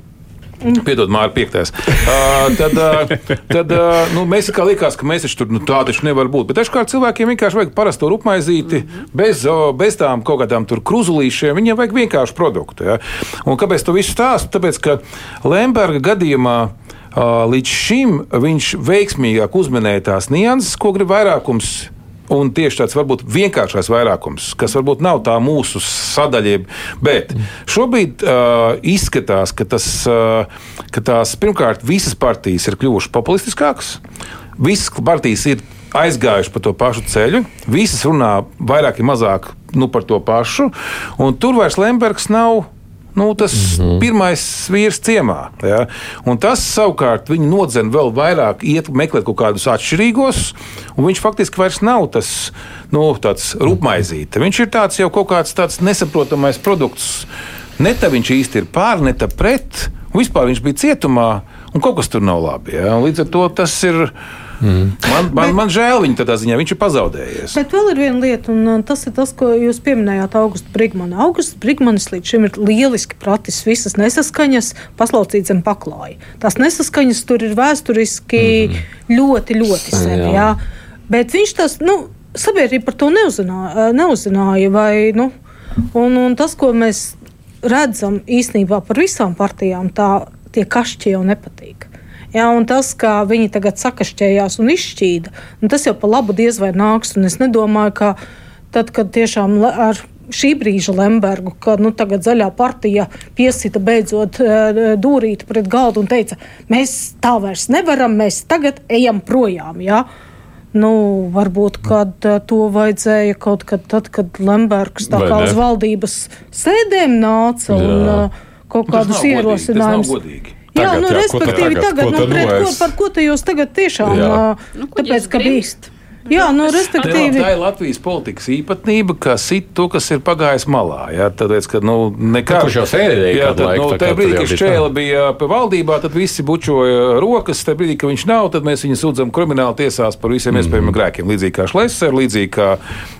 Piedod, Mārcis, piektais. Uh, tad uh, tad uh, nu, mēs kā likās, ka mēs tur nu, tā taču nevar būt. Bet dažkārt cilvēkiem vienkārši vajag parasto rupmaizīti, bez, uh, bez tām kaut kādām kruzulīšiem. Viņiem vajag vienkārši produktu. Ja? Un kāpēc to visu stāstu? Tāpēc, ka Lemberga gadījumā. Uh, līdz šim viņš veiksmīgāk uzminēja tās nianses, ko grib vairākums un tieši tāds varbūt vienkāršais vairākums, kas varbūt nav tā mūsu sadaļa, bet šobrīd uh, izskatās, ka, tas, uh, ka tās pirmkārt visas partijas ir kļuvušas populistiskākas, visas partijas ir aizgājuši pa to pašu ceļu, visas runā vairāk vai mazāk nu, par to pašu, un tur vairs Lembergs nav Nu, tas mm -hmm. pirmais vīrs ciemā. Ja? Un tas savukārt viņu nodzen vēl vairāk, iet meklēt kaut kādus atšķirīgos, un viņš faktiski vairs nav tas nu, rupmaizīte. Viņš ir tāds jau kaut kāds tāds nesaprotamais produkts. Ne tā viņš īsti ir pār, ne tā pret. Vispār viņš bija cietumā, un kaut kas tur nav labi. Ja? Līdz ar to tas ir Mm. Man, man, bet, man žēl viņa tādā ziņā, viņš ir pazaudējies. Bet vēl ir viena lieta, un uh, tas ir tas, ko jūs pieminējāt, Augusts Brigmanis. Augusts Brigmanis līdz šim ir lieliski pratis visas nesaskaņas paslaucīt zem paklāja. Tās nesaskaņas tur ir vēsturiski mm. ļoti, ļoti sen. Jā. Jā. Bet viņš tas, nu, sabiedrība par to neuzzināja, uh, neuzzināja vai, nu, un, un tas, ko mēs redzam īstenībā par visām partijām, tā tie kašķi jau nepatīk. Ja, un tas, kā viņi tagad sakašķējās un izšķīda, un tas jau pa labu diez vai nāks. Es nedomāju, ka tad, kad tiešām ar šī brīža Lembergu, kad nu, zaļā partija piesita beidzot uh, dūrīti pret galdu un teica, mēs tā vairs nevaram, mēs tagad ejam projām. Ja? Nu, varbūt kad, uh, to vajadzēja kaut kad, tad, kad Lembergs tā kā uz valdības sēdēm nāca Jā. un kaut nu, kādus ierosinājumus. Jā, tagad, nu, jā, respektīvi, tagad, tagad nu, pret, ko, par ko te jūs tagad tiešām? Jā. Nu, tāpēc, ka bīst. Jā, nu, Tā, respektīvi. tā ir Latvijas politikas īpatnība, ka sit to, kas ir pagājis malā. Jā, tāpēc, ka, nu, nekā, kurš jau sēdēja jā, tad, laiku, nu, tajā brīdī, kad bija Šķēle bija pie valdībā, tad visi bučoja rokas. Tajā brīdī, kad viņš nav, tad mēs viņu sūdzam krimināla tiesās par visiem Mhm. iespējamiem grēkiem. Līdzīgi kā Šlesers, līdzīgi kā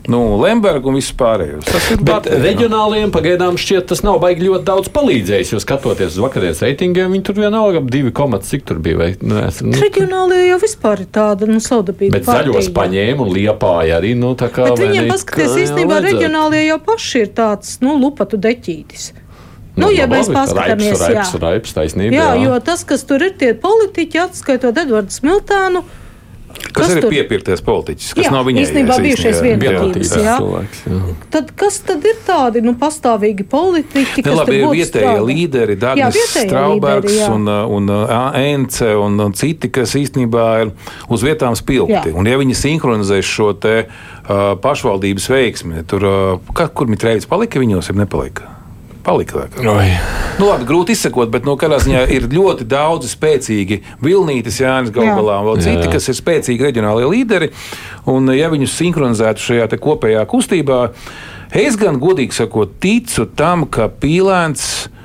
nu, Lemberga un viss pārējais. Tas ir Bet nu. reģionāliem pagaidām šķiet, tas nav baigi ļoti daudz palīdzējis. Jo skatoties uz vakardienas reitingiem, viņi tur vienalga ap 2, cik tur bija. Vai, nu, es- nu, Reģionālajā jau vispār ir tāda nu, saudabīga. bet zaļos kārtība. Paņēma un liepāja arī. Nu, kā, Bet viņiem ne, jau īstenībā reģionālie jau paši ir tāds, nu, lupatu deķītis. Nu, Nu, ja labi, mēs paskatāmies, raips, raips, jā. raips, taisnība. Jā, jā. jo tas, kas tur ir tie politiķi, atskaitot Edvardu Smiltānu, kas kas ir tur- piepirkties politiķis, kas Jā, nav viņai īstenībā bijušais vienotības, cilvēks. Tad kas tad ir tādi nu, pastāvīgi politiķi, Ne, kas labi, ir vietējie strādā? līderi, vietējie Straubergs līderi, un, uh, un uh, Ence un, un citi, kas īstenībā ir uz vietām spilgti. Jā. Un ja viņi sinhronizēs šo te uh, pašvaldības veiksmi, tur, uh, kur Mitrēvis palika viņos, ja nepalika? Palika. Nu, labi, grūti izsekot, bet no kādā ziņā ir ļoti daudz spēcīgi Vilnītis, Jānis Gaugalā un vēl citi, Jā. kas ir spēcīgi reģionālie līderi. Un, ja viņus sinhronizētu šajā te kopējā kustībā, es gan godīgi sakot, ticu tam, ka Pīlēns ir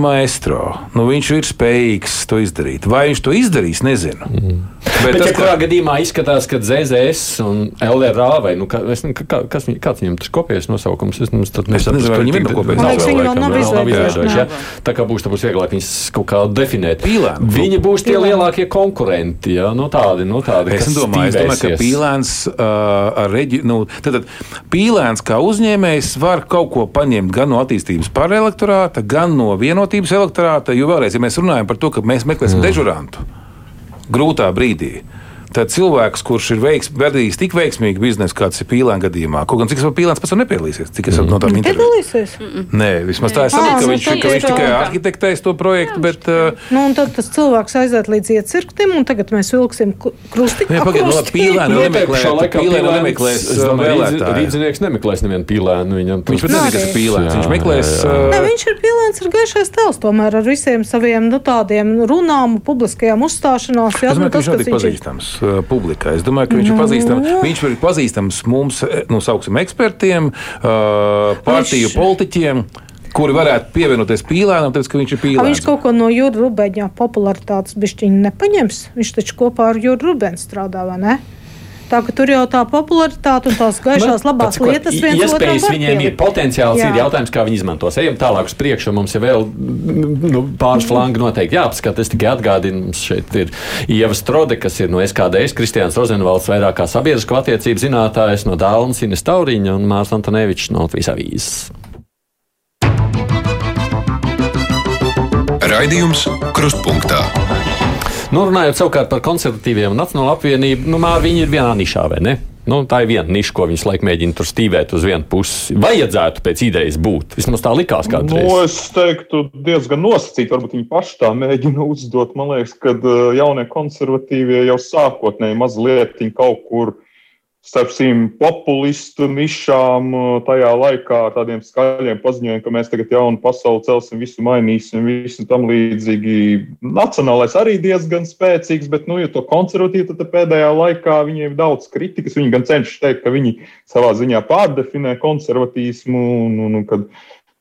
maestro. Nu, viņš ir spējīgs to izdarīt. Vai viņš to izdarīs, nezinu. Mm. Bet, Bet ja tas, kurā ka, gadījumā izskatās, ka ZZS un LRA vai nu, kā, es, nezinu, kā, kas, kāds viņam tas kopējais nosaukums es, tad nesaprotu, nezinu, vai viņam ir no kopējais liekas, viņi vēl nav izveidojuši, ja? Tā kā būs, tad būs vieglāk viņus kaut kā definēt. Pīlēns. Viņi būs tie Pīlēns. lielākie konkurenti, ja? nu, tādi, nu, tādi Es kas domāju, es domāju, ka pīlēns, uh, ar reģi, nu, tad, tad, pīlēns kā uzņēmējs var kaut ko paņemt gan no attīstības pārelektorāta, gan no vienotības elektorāta. Jo vēlreiz, ja mēs runājam par to, ka mēs meklēsim dežurantu grūtā brīdī. Tad cilvēks, kurš ir veiks, vadījis tik veiksmīgu biznesu, kāds ir pīlāns gadījumā, kaut gan cik es pīlāns pats vēl nepiedalīsies, cik es saprotu no tām intervijām. Piedalīsies. Nē, vismaz tā es saprotu, ka nu viņš, tad ka viņš tikai arhitektēs to projektu, bet. Uh, Nu, un tad tas cilvēks aiziet līdz iecirktim, un tagad mēs vilksim krustiņu. Nē, pagaid, nu, labi, pīlēni Nu, pīlēns, nemeklēs, uh. Rīdzinieks nemeklēs nevienu pīlēnu. Viņam viņš pat nezina, kas ir arī. pīlēns. Viņš Jā, meklēs. jā, jā. uh, Ne, viņš ir pilns ar gaišais tēls, tomēr ar visiem saviem nu, tādiem runām, publiskajām uzstāšanās. Jā, nu, kas ir. pazīstams uh, publikai. Es domāju, ka viņš ir pazīstams. Viņš ir pazīstams mums, eh, nu, sauksim, ekspertiem, uh, partiju Viņš- politiķiem, kuri varētu pievienoties pīlēnam, tāpēc, ka viņš ir A, pīlēns. viņš kaut ko no Jūras Rubeņa popularitātes bišķiņa nepaņems. Viņš taču kopā ar Jūru Rubēnu strādā, vai ne? Tā ka tur jau tā popularitāte un tās gaišās labās Pats, lietas viens otram Iespējas viņiem ir potenciāls, Jā. ir jautājums, kā viņi izmantos. Ejam tālāk uz priekšu, mums ir vēl nu, pāris flangi noteikti jāapskata. Es tikai atgādinu, mums šeit ir Ieva Strode, kas ir no SKDS, Kristiāns Rozenvalds, vairāk kā sabiedrisko attiecību zinātājs no Dālnas, Ines Tauriņa un Mārs Antonevičs no Latvijas avīzes. Raidījums Krustpunktā. Nu, runājot savukārt par konservatīviem un Nacionālo apvienību, nu, viņi ir vienā nišā, vai ne? Nu, tā ir viena niša, ko viņš laik mēģina tur stīvēt uz vienu pusi. Vajadzētu pēc idejas būt. Vismaz tā likās kādreiz. Nu, es teiktu, diezgan nosacīti. Varbūt viņi paši tā mēģina uzdot. Man liekas, ka uh, jaunie konservatīvie jau sākotnēji mazliet kaut kur starp šīm populistu nišām uh, tajā laikā ar tādiem skaļiem paziņojumiem, ka mēs tagad jaunu pasauli celsim, visu mainīsim, visu tam līdzīgi. Nacionālais arī diezgan spēcīgs, bet, nu, ja to konservatīvi, tad pēdējā laikā viņiem ir daudz kritikas. Viņi gan cenšas teikt, ka viņi savā ziņā pārdefinē konservatīsmu un, un, un kad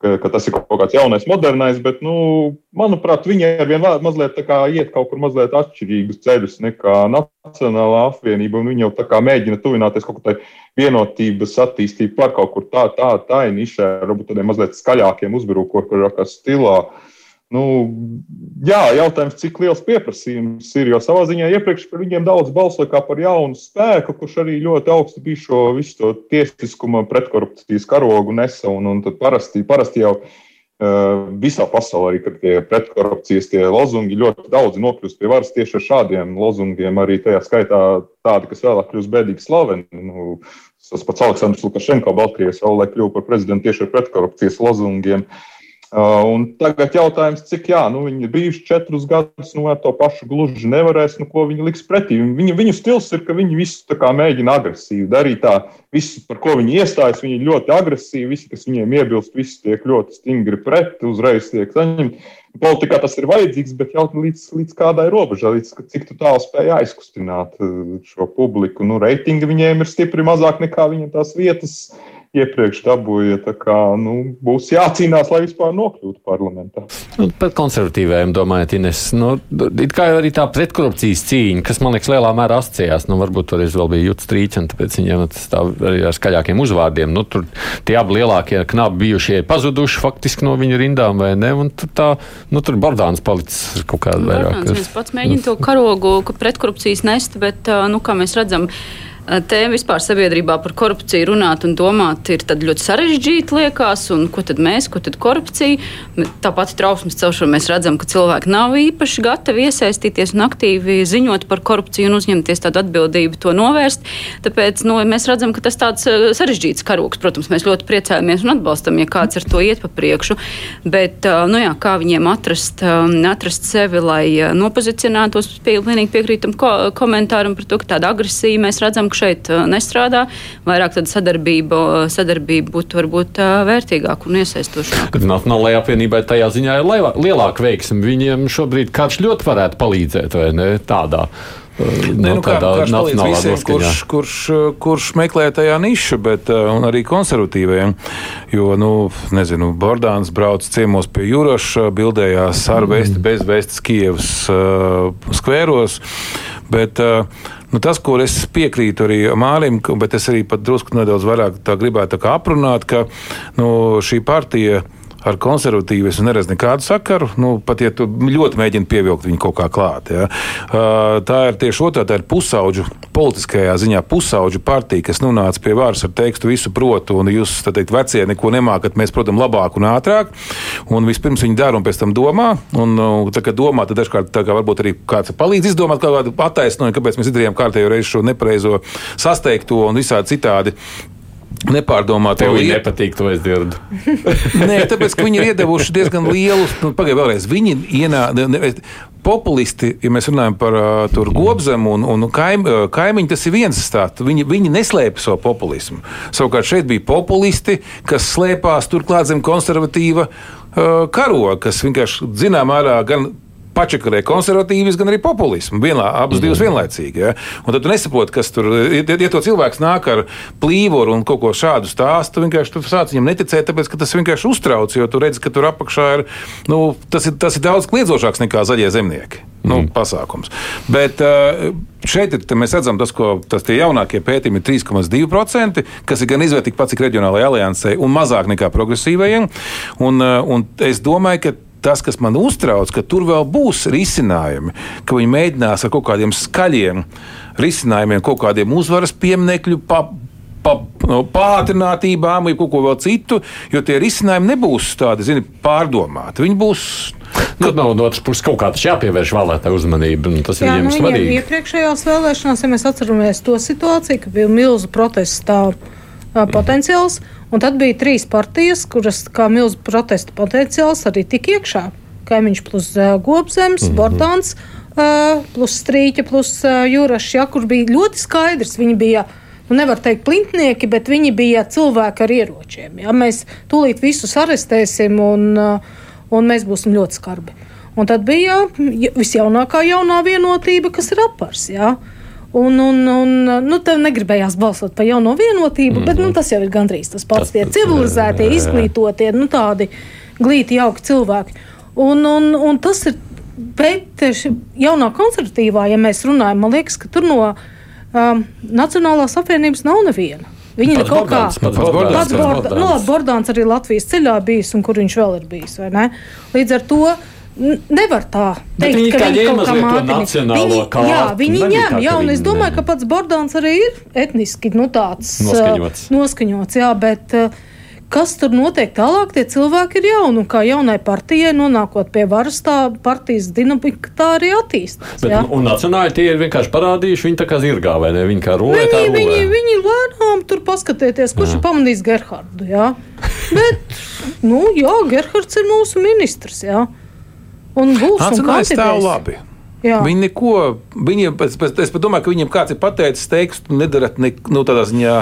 ka, ka tas ir kaut kāds jaunais, modernais, bet, nu, manuprāt, viņi ar vien mazliet iet kaut kur mazliet atšķirīgus ceļus nekā Nacionālā apvienība, viņi jau tā kā mēģina tuvināties kaut kādai vienotības attīstībai par kaut kur tā, tā, tā ir nišā, varbūt tādiem mazliet skaļākiem uzbrukumiem, kā stilā. Nu, jā, jautājums, cik liels pieprasījums ir. Jo savā ziņā iepriekš par viņiem daudz balsoja kā par jaunu spēku, kurš arī ļoti augstu bija šo visu to tiesiskuma pretkorupcijas karogu nesa. Un, un tad parasti, parasti jau uh, visā pasaulē, arī, kad tie pretkorupcijas tie lozungi ļoti daudz nokļūst pie varas tieši ar šādiem lozungiem, arī tajā skaitā tādi, kas vēlāk kļūst bēdīgi slaveni. Nu, Tas pats Aleksandrs Lukašenko Baltkrievijas vēl, lai kļuvu par prezidentu tieši ar pretkorupcijas lozungiem. Uh, un tagad jautājums, cik jā, nu, viņi ir bijuši četrus gadus, nu, ar to pašu gluži nevarēs, nu, ko viņi liks pretī. Viņu, viņu stils ir, ka viņi visu kā, mēģina agresīvi darīt. Tā, visu, par ko viņi iestājas, viņi ir ļoti agresīvi. Visi, kas viņiem iebilst, visi tiek ļoti stingri pret, uzreiz tiek saņemti. Politikā tas ir vajadzīgs, bet jau līdz, līdz kādai robežai, līdz cik tālu spēja aizkustināt šo publiku. Nu, reitingi viņiem ir stipri mazāk nekā viņiem tās vietas iepriekš dabūja. Kā, nu, būs jācīnās, lai vispār nokļūtu parlamentā. Nu, par konservatīviem domājot, Ines, nu, it kā arī tā pretkorupcijas cīņa, kas man liekas lielā mērā asociējās, nu, varbūt toreiz vēl bija jūtas trīķi, tāpēc viņiem tas tā arī ar skaļākiem uzvārdiem. Nu, tur tie abi lielākie knapi bijušie pazuduši faktiski no viņu rindām, vai ne? Un tur tā, nu, tur Bordāns palicis kaut kādā vairāk. Bordāns pats mēģina to karogu pretkorupcijas nest, bet, nu, kā mēs redzam, tēma vispār sabiedrībā par korupciju runāt un domāt ir ļoti sarežģīta liekas, un ko tad mēs, ko tad korupcija. Tāpat trausmas celšana mēs redzam, ka cilvēki nav īpaši gatavi iesaistīties un aktīvi ziņot par korupciju un uzņemties tādu atbildību to novērst. Tāpēc nu, mēs redzam, ka tas tāds sarežģīts karoks. Protams, mēs ļoti priecājamies un atbalstam, ja kāds ar to iet pa priekšu. Bet nu, jā, kā viņiem atrast, atrast sevi, lai nopozicionētos, pilnīgi piekrītam ko, komentāram par to, ka tāda agresija mēs redzam, šeit uh, nestrādā. Vairāk tāda sadarbība, sadarbība būtu varbūt uh, vērtīgāka un iesaistošāka. Nacionālajai apvienībai tajā ziņā ir lielāka veiksme. Viņiem šobrīd kāds ļoti varētu palīdzēt, vai ne? Tādā. Ne, nu, kā, kā visiem, kurš, kurš, kurš meklē tajā nišu, bet arī konservatīviem. Jo, nu, nezinu, Bordāns brauc ciemos pie Juroša, bildējās ar mm. vēsti, bez vēstas Kievas uh, skvēros. Bet, uh, Nu, tas, ko es piekrītu arī Mārim, bet es arī pat drusku nedaudz vairāk gribētu aprunāt, ka nu, šī partija ar konservatīvu es neredzu nekādu sakaru. Nu, pat ja tu ļoti mēģini pievilkt viņu kaut kā klāt. Ja. Tā ir tieši otrā, tā ir pusauģu, politiskajā ziņā pusauģu partija, kas nonāca pie varas ar tekstu visu protu, un jūs, tā teikt, vecie neko nemākat, mēs, protams, labāk un ātrāk. Un vispirms viņi dara un pēc tam domā. Un, tā kā domā, tad dažkārt kā varbūt arī kāds palīdz izdomāt kaut kādu attaisnojumu, kāpēc mēs izdarījām kārtējo reizi šo nepareizo sasteigto un visādi citādi nepārdomāta. Tev viņa nepatīk, to es dzirdu. Nē, tāpēc, ka viņi ir iedevuši diezgan lielus, nu, pagaidiet, vēlreiz. Viņi ienāk, populisti, ja mēs runājam par uh, gobzemu un, un kaim, kaimiņu, tas ir viens stāsts. Viņi, viņi neslēpj savu populismu. Savukārt šeit bija populisti, kas slēpās turklāt zem konservatīva uh, karoga, kas vienkārši zināmā mērā gan pačakarē konservatīvismu, gan arī populismu. Vienlā, abas mm -hmm. divas vienlaicīgi. Ja? Un tad tu nesaproti, kas tur ir. Ja, ja to cilvēks nāk ar plīvoru un kaut ko šādu stāstu, vienkārši tu sāc viņam neticēt, tāpēc ka tas vienkārši uztrauc, jo tu redzi, ka tur apakšā ir, nu, tas ir, tas ir daudz kliedzošāks nekā zaļie zemnieki. Nu, mm. pasākums. Bet uh, šeit ir, mēs redzam, tas, ko tas jaunākie pētījumi ir 3,2%, kas ir gan izvērtīgi pats cik reģionālajai aliansei un mazāk nekā progresīvajiem. Un, uh, un es domāju, ka tas, kas man uztrauc, ka tur vēl būs risinājumi, ka viņi mēģinās ar kaut kādiem skaļiem risinājumiem, kaut kādiem uzvaras pieminekļu. Pa, pa, no, pātrinātībām vai kaut ko vēl citu, jo tie risinājumi nebūs tādi zini, pārdomāti. Viņi būs. Nu, no otras puses, kaut kā tas jāpievērš vēlētāju uzmanību. Tas Jā, ir nu, svarīgi. Iepriekšējās vēlēšanās, ja mēs atceramies to situāciju, ka bija milzu protestu uh, potenciāls. Mm Un tad bija trīs partijas, kuras kā milzu protesta potenciāls arī tika iekšā. Kaimiņš plus uh, Gobzems, mm -hmm. Bordāns, uh, plus Strīķa, plus uh, Jūrašs, ja, kur bija ļoti skaidrs. Viņi bija, nu nevar teikt plintnieki, bet viņi bija cilvēki ar ieročiem. Ja. Mēs tūlīt visus arestēsim un, uh, un mēs būsim ļoti skarbi. Un tad bija visjaunākā jaunā vienotība, kas ir apars. Ja. Uh, Un, un, un nu, tev negribējās balsot par jauno vienotību, mm -hmm. bet nu, tas jau ir gandrīz tas pats. Tie civilizētie, izglītotie, nu, tādi glīti, jauki cilvēki. Un, un, un tas ir tieši jaunā konservatīvā, ja mēs runājam, man liekas, ka tur no um, Nacionālās apvienības nav neviena. Viņi ir kaut kā tāds -. No, Bordāns arī Latvijas ceļā bijis, un kur viņš vēl ir bijis. Līdz ar to Nevar tā teikt, viņi ka viņi kaut kā mātiņi. Viņi, kārtu, jā, viņi ņem, jā, un es domāju, ka pats Bordāns arī ir etniski, nu tāds noskaņots. Uh, noskaņots jā, bet uh, kas tur notiek tālāk, tie cilvēki ir jauni, un kā jaunai partijai nonākot pie varas, tā partijas dinamika tā arī attīstās. Bet, un nacionāli tie ir vienkārši parādījuši, viņi tā kā zirgā, vai ne? Viņi kā rolē. Viņi, viņi, viņi lēnām tur paskatieties, kurš jā. ir pamanījis Gerhardu, jā. Bet nu, jā, Gerhards ir mūsu ministrs. Jā. Un būs Nacionālais stāv labi. Jā. Viņi neko, viņiem, es, es pat domāju, ka viņiem kāds ir pateicis, tekstu nedarat ne, nu, tādā ziņā.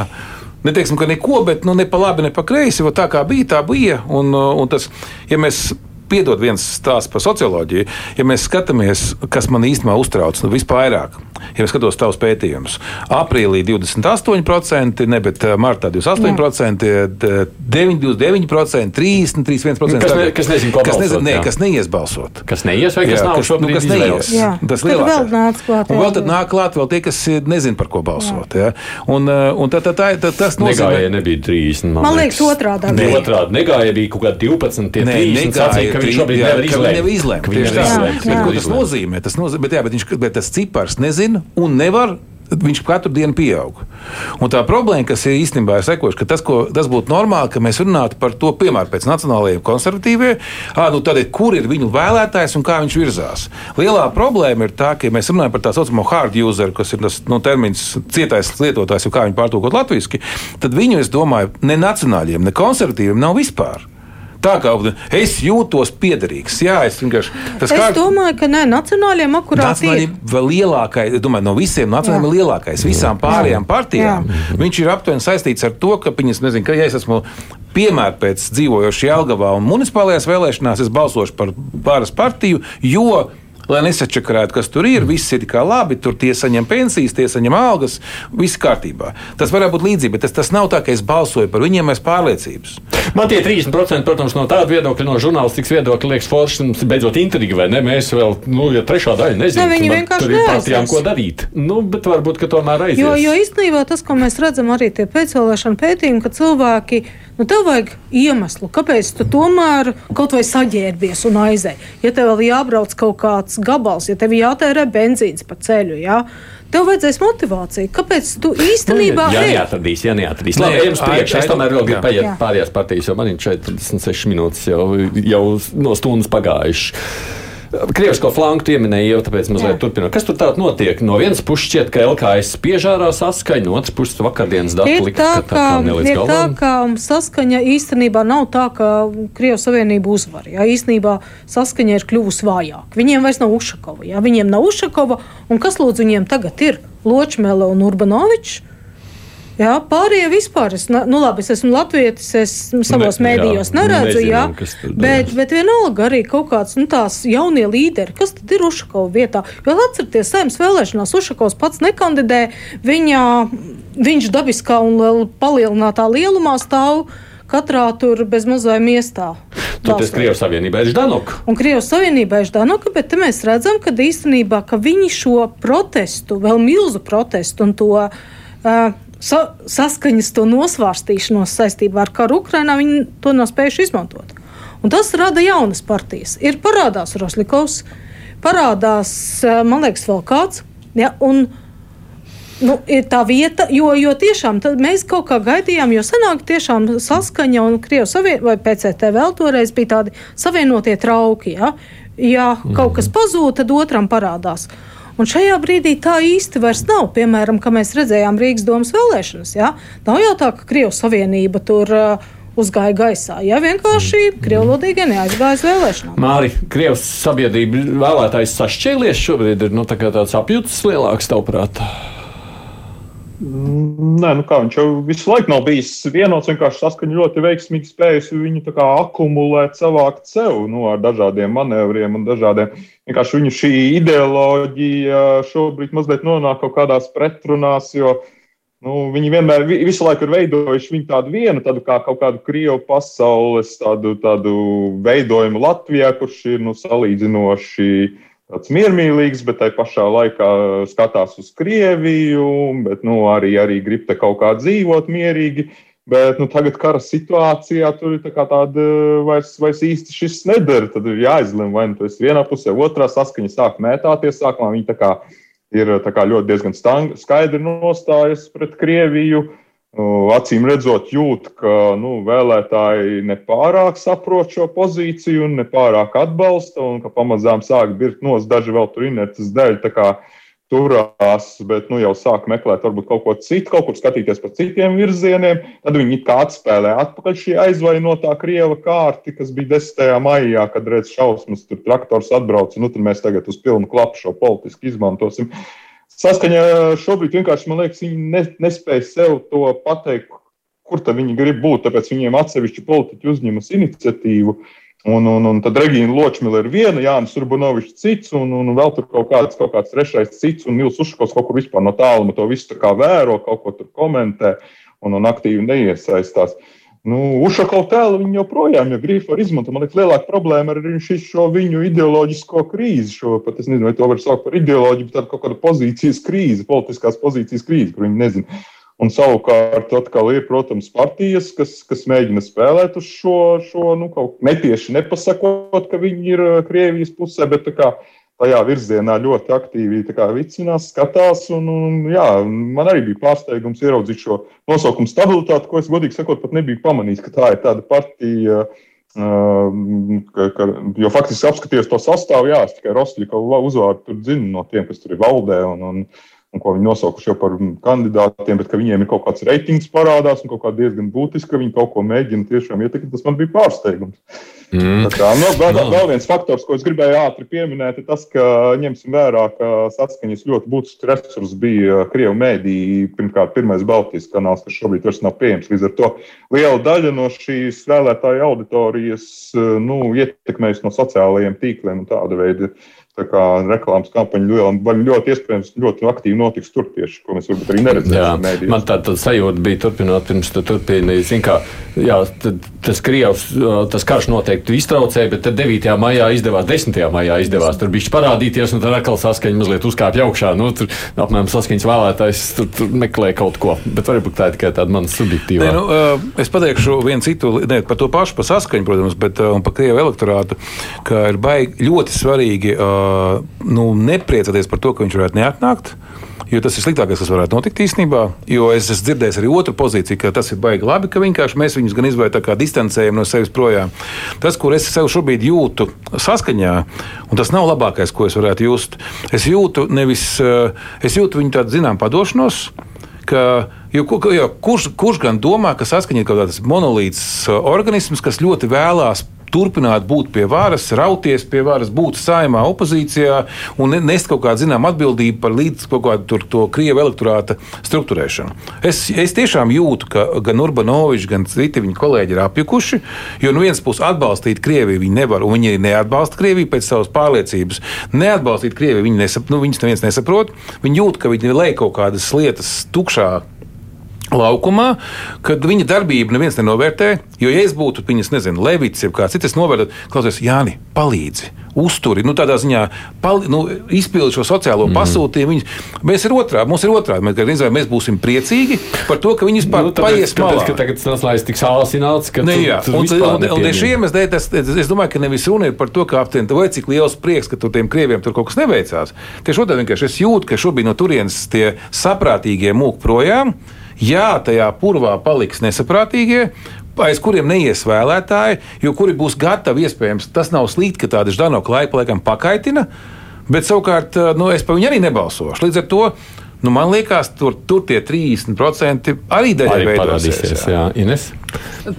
Neteiksim, ka neko, bet nu, ne pa labi, ne pa kreisi. Tā kā bija, tā bija. Un, un tas, ja mēs piedod viens stāsts par socioloģiju. Ja mēs skatāmies, kas man īstenībā uztrauc, nu vispārāk, ja skatos tavus pētījumus, aprīlī 28%, ne, bet eh, martā 28%, 29%, 33%. Kas, ne, kas nezina, ko kas, balsot, nezin, ne, jā. kas neies balsot. Kas neies vai kas Jā, nav kas, nu, šobrīd kas neies. Jā. Tas Tad lielākais. vēl nāc klāt, Un jā, vēl tad jā. nāk klāt vēl tie, kas nezina, par ko balsot. Ja? Un, eh, un tā, tā, tā, tā, tas nozīmē, Negāja nebija 30. Man, Man liekas, otrādā Ne, bija. otrādi negāja, bija kaut kādi 12, tie Nē, 30. negāja, Sacīja, ka viņš šobrīd jā, nevar viņi Tieši tā. Jā, jā. Ko tas nozīmē? Tas nozīmē, bet, jā, bet, viņš, bet tas cipars nezina un nevar. Viņš katru dienu pieaug. Un tā problēma, kas ir īstenībā ir sekoša, ka tas, ko, tas būtu normāli, ka mēs runātu par to, piemēram, pēc nacionālajiem konservatīviem, nu tad, kur ir viņu vēlētājs un kā viņš virzās. Lielā problēma ir tā, ka ja mēs runājam par tā saucamo hard user, kas ir tas nu, termins cietais lietotājs, kā viņu pārtulkot latviešu, tad viņu, es domāju, ne nacionāļiem, ne konservatīviem nav vispār. Tā kā es jūtos piederīgs. Jā, es vienkārši. Es kā- domāju, ka nē, nacionāliem akurāti ir. vēl lielākais, es domāju, no visiem nacionālajiem ir lielākais. Visām pārējām partijām viņš ir aptuveni saistīts ar to, ka viņas, nezinu, ka ja es esmu. Piemēram, pēc dzīvojoša Jelgavā un municipālajās vēlēšanās es balsošu par pāris partiju, jo Lai nesačakarētu, kas tur ir, viss ir kā labi, tur tie saņem pensijas, tie saņem algas, viss kārtībā. Tas varētu būt līdzīgi, bet tas, tas nav tā, ka es balsoju par viņiem aiz pārliecības. Man tie 30%, protams, no tāda viedokļa, no žurnālistikas viedokļa, liekas, forši un beidzot intriga, vai ne? Mēs vēl, nu, ja trešā daļa nezinām, Ne, vienkārši tur ir partijām, ko darīt. Nu, bet varbūt, ka tomēr aizies. Jo, jo īstenībā tas, ko mēs redzam arī tie pēcvēlēšana pētījumi, ka cilvēki, nu, tev vajag iemeslu, kāpēc tu tomēr kaut vai saģērbies un aizēji. Ja tev vēl jābrauc kaut kāds gabals, ja tev jātērē benzīns pa ceļu, jā, tev vajadzēs motivāciju. Kāpēc tu īstenībā Jā, ej? neatradīs, jā, neatradīs. Labi, ejam uz priekšu. Es tomēr vēl gribu jā. paiet Jā. pārējās partijas, jo man ir 46 minūtes jau, jau no stundas pagājušas. Krievisko flanku pieminēja jau, tāpēc mazliet turpinot. Kas tur tādu notiek? No vienas puses šķiet, ka LKS spiežārā saskaņa, no otras puses vakardienas dati Ir lika, tā, ka tā kā nelīdz ir tā, galvam. ka saskaņa īstenībā nav tā, ka Krievijas Savienība uzvar. Jā, īstenībā saskaņa ir kļuvusi vājāka. Viņiem vairs nav Ušakova. Jā, viņiem nav Ušakova. Un kas lūdzu viņiem tagad ir? Ločmēle un Urbanovičs. Jā, pārējie vispār. Es, nu, labi, es esmu latvietis, es savos Ne- jā, mēdījos neredzu, nezinām, jā, bet, bet vienalga arī kaut kāds nu, tās jaunie līderi, kas tad ir Ušakova vietā. Jo atcerieties, saimnes vēlēšanās Ušakovs pats nekandidē, viņa, viņš dabiskā un liel- palielinātā lielumā stāv katrā tur bez mazā miestā. Tur tas. Krievijas Savienībā ir Ždanok. Un Krievijas Savienībā ir Danoka, bet mēs redzam, ka īstenībā ka viņi šo protestu, vēl milzu protestu un to uh, sa saskaņas, to nosvārstīšanos saistībā ar karu Ukrainā, viņi to nav spējuši izmantot. Un tas rada jaunas partijas. Ir parādās Roslikovs, parādās, uh, man liekas, vēl kāds. Ja, un, Nu, ir tā vieta, jo, jo tiešām mēs kaut kā gaidījām, jo senāk tiešām saskaņa un Krievijas Savienība vai PCT vēl toreiz bija tādi savienotie trauki. Ja, ja kaut kas pazūd, tad otram parādās. Un šajā brīdī tā īsti vairs nav. Piemēram, kā mēs redzējām Rīgas domas vēlēšanas. Ja? Nav jau tā, ka Krievijas Savienība tur uh, uzgāja gaisā. Ja vienkārši krievlodīgie neaizgāja uz vēlēšanām. Māri, Krievijas sabiedrība vēlētājs sašķēlies šobrīd ir nu, tā tāds apjūts lielāks, tavuprāt. Nē, nu kā viņš jau visu laiku nav bijis vienots. Vienkārši saskaņa ļoti veiksmīgi spējusi viņu akumulēt, savākt sev nu, ar dažādiem manevriem un dažādiem. Vienkārši viņu šī ideoloģija šobrīd mazliet nonāk kaut kādās pretrunās, jo nu, viņi vienmēr vi- visu laiku ir veidojuši viņu tādu vienu, tādu kā kaut kādu krievu pasaules tādu, tādu veidojumu Latvijā, kurš ir nu, salīdzinoši tāds miermīlīgs, bet tai pašā laikā skatās uz Krieviju, bet nu, arī, arī grib te kaut kā dzīvot mierīgi. Bet nu, tagad kara situācijā tur ir tā tāda vairs, vairs īsti šis nedara. Tad ir jāizlemj, vai nu tas ir vienā pusē, otrā saskaņa sāk mētāties. Sākumā viņi ir kā ļoti diezgan stang, skaidri nostājas pret Krieviju. Nu, Acīm redzot, jūt, ka nu, vēlētāji nepārāk saprot šo pozīciju nepārāk atbalsta, un ka pamazām sāk birkt nos daži vēl tur inerces dēļ. turās, bet nu, jau sāk meklēt varbūt kaut ko citu, kaut kur skatīties pa citiem virzieniem. Tad viņi kā atspēlē atpakaļ šī aizvainotā krieva kārti, kas bija 10. maijā, kad redz šausmas, tur traktors atbrauca. Nu, tad mēs tagad uz pilnu klapu šo politiski izmantosim. Saskaņā šobrīd vienkārši man liekas, viņi ne, nespēja sev to pateikt, kur viņi grib būt. Tāpēc viņiem atsevišķi politiķi uzņemas iniciatīvu. Uh, Un, un, un tad Regīna Ločmila ir viena, Jānis Urbunovičs cits, un, un vēl tur kaut kāds, kaut kāds trešais cits, un Nils Ušakovs kaut kur vispār no tāluma to visu vēro, kaut ko tur komentē un, un aktīvi neiesaistās. Nu, Ušakovs tēlu viņi joprojām, ja grib, var izmantot. Man liekas, lielāka problēma ir šis, šo viņu ideoloģisko krīzi. Šo, pat es nezinu, vai to var saukt par ideoloģiju, bet tāda kaut kāda pozīcijas krīze, politiskās pozīcijas krīze, kur viņi nezina Un savukārt atkal ir, protams, partijas, kas, kas mēģina spēlēt uz šo, šo nu, kaut netieši nepasakot, ka viņi ir uh, Krievijas pusē, bet kā, tajā virzienā ļoti aktīvi vicinās, skatās. Un, un, jā, man arī bija pārsteigums ieraudzīt šo nosaukumu stabilitāti, ko es godīgi sakot, pat nebiju pamanījis, ka tā ir tāda partija. Uh, ka, ka, jo faktiski apskatījos to sastāvu, jā, es tikai Rostļika uzvārdu tur zinu no tiem, kas tur ir valdē. Un, un, un ko viņi nosaukuši jau par kandidātiem, bet ka viņiem ir kaut kāds reitings parādās un kaut kā diezgan būtiski, ka viņi kaut ko mēģina tiešām ietekmēt. Tas man bija pārsteigums. Mm. Kā, no, nu, vēl, no. vēl viens faktors, ko es gribēju ātri pieminēt, ir tas, ka ņemsim vērā, ka saskaņas ļoti būtisks resurs bija Krievijas mēdī. Pirmkārt, pirmais Baltijas kanāls, kas šobrīd vairs nav pieejams. Līdz ar to liela daļa no šīs vēlētāju auditorijas nu, ietekmējas no sociālajiem tīkliem un tāda veida reklāmas kampaņa ļoti, ļoti iespējams ļoti aktīvi notiks tur tieši, ko mēs varbūt arī neredzējām. Jā, man tā, tā sajūta bija turpināt, pirms tu turpini, zin kā, jā, tas Krievs, tas karš noteikti iztraucēja, bet tad 9. maijā izdevās, 10. maijā izdevās tur bišķi parādīties, un tad atkal saskaņa mazliet uzkāpja augšā, nu, tur apmēram saskaņas vēlētājs tur, tur meklē kaut ko, bet varbūt tā ir tikai tāda mana subjektīva. Ne, nu, es pateikšu vienu citu, ne, par to pašu, par saskaņu, protams, bet uh, par Krievu elektorātu, ka ir baigi ļoti svarīgi uh, nu, nepriecāties par to, ka viņš varētu neatnākt. Jo tas ir sliktākais, kas varētu notikt īstenībā. Jo es esmu dzirdējis arī otru pozīciju, ka tas ir baigi labi, ka vienkārši mēs viņus gan izvairām, distancējam no sevis projām. Tas, kur es sev šobrīd jūtu saskaņā, un tas nav labākais, ko es varētu just, es jūtu nevis, es jūtu viņu tādu zinām padošanos. Ka, jo, jo, kurš, kurš gan domā, ka saskaņā ir kaut kāds monolīts organisms, kas ļoti vēlās turpināt būt pie varas, rauties pie varas, būt saimā, opozīcijā un nest kaut kādu zinām atbildību par līdz kaut kādu tur, to krievu elektorāta struktūrēšanu. Es, es tiešām jūtu, ka gan Urbanovičs, gan citi viņa kolēģi ir apjukuši, jo no vienas puses atbalstīt Krieviju viņi nevar, un viņi arī neatbalsta Krieviju pēc savas pārliecības. Neatbalstīt Krieviju viņi nesap, nu, viņus neviens nesaprot. Viņi jūt, ka viņi lej kaut kādas lietas tukšā laukumā, kad viņa darbību neviens nenovērtē. Jo, ja es būtu viņas, nezinu, Levits, jeb kāds cits, novērtētu, klausies, Jāni, palīdzi, uzturi, nu, tādā ziņā pali, nu, izpildi šo sociālo mm. pasūtījumu. Viņas, mēs ir otrādi, mums ir otrādi. Mēs, reizē, mēs būsim priecīgi par to, ka viņi vispār nu, paies malā. Tāpēc, ka tagad tas laists tik sāsināts, ka ne, jā, tu, tu un, un, un, un šī iemesla dēļ es, es domāju, ka nevis runa ir par to, ka aptien, vai cik liels prieks, ka tur tiem krieviem tur kaut kas neveicās. Tieši otrādi vienkārši es jūtu, ka šobrīd no turienes tie saprātīgie mūk projām. Jā, tajā purvā paliks nesaprātīgie, aiz kuriem neies vēlētāji, jo kuri būs gatavi, iespējams, tas nav slikti, ka tāda Ždanoka laika laikam pakaitina, bet savukārt nu, es par viņu arī nebalsošu. Līdz ar to nu, man liekas, tur, tur tie 30% arī daļai parādīsies. Jā, jā. Ines?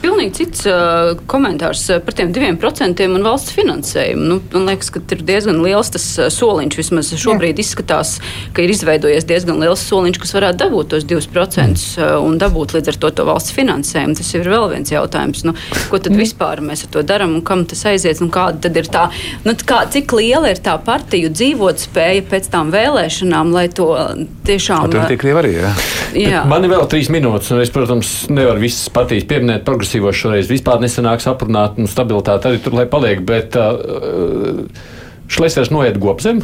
Pilnīgi cits uh, komentārs par tiem diviem procentiem un valsts finansējumu. Nu, man liekas, ka ir diezgan liels tas soliņš. Vismaz šobrīd Jā. izskatās, ka ir izveidojies diezgan liels soliņš, kas varētu dabūt tos 2% mm. un dabūt līdz ar to, to valsts finansējumu. Tas ir vēl viens jautājums. Nu, ko tad mm. vispār mēs ar to darām un kam tas aiziet? Un kāda tad ir tā, nu, kā, cik liela ir tā partiju dzīvotspēja pēc tām vēlēšanām, lai to tiešām. Tur tiek arī, jā. jā. Man ir vēl trīs minūtes, un es, protams, nevaru visas partijas pieminēt progresīvos šoreiz vispār nesanāks aprunāt, un stabilitāte arī tur lai paliek, bet uh, Šlesers noiet gobzem.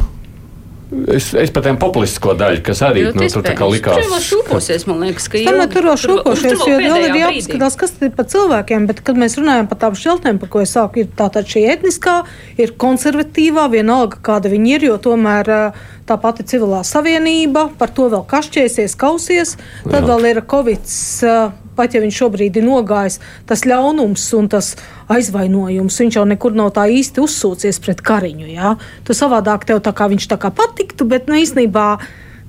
Es, es par tiem populistisko daļu, kas arī nu, tur tā kā likās. Tur jau šūposies, man liekas, ka jau. Tur jau šūposies, jo vēl ir jāpaskatās, kas ir par cilvēkiem, bet, kad mēs runājam par tām šķeltēm, par ko es sāku, ir tātad šī etniskā, ir konservatīvā, vienalga, kāda viņi ir, jo tomēr tā pati civilā savienība, par to vēl kašķēsies, kausies, tad Jā. vēl ir Covid pat ja viņš šobrīd ir nogājis, tas ļaunums un tas aizvainojums, viņš jau nekur nav tā īsti uzsūcies pret kariņu. Ja? Tu savādāk tev tā kā viņš tā kā patiktu, bet nu, īstenībā.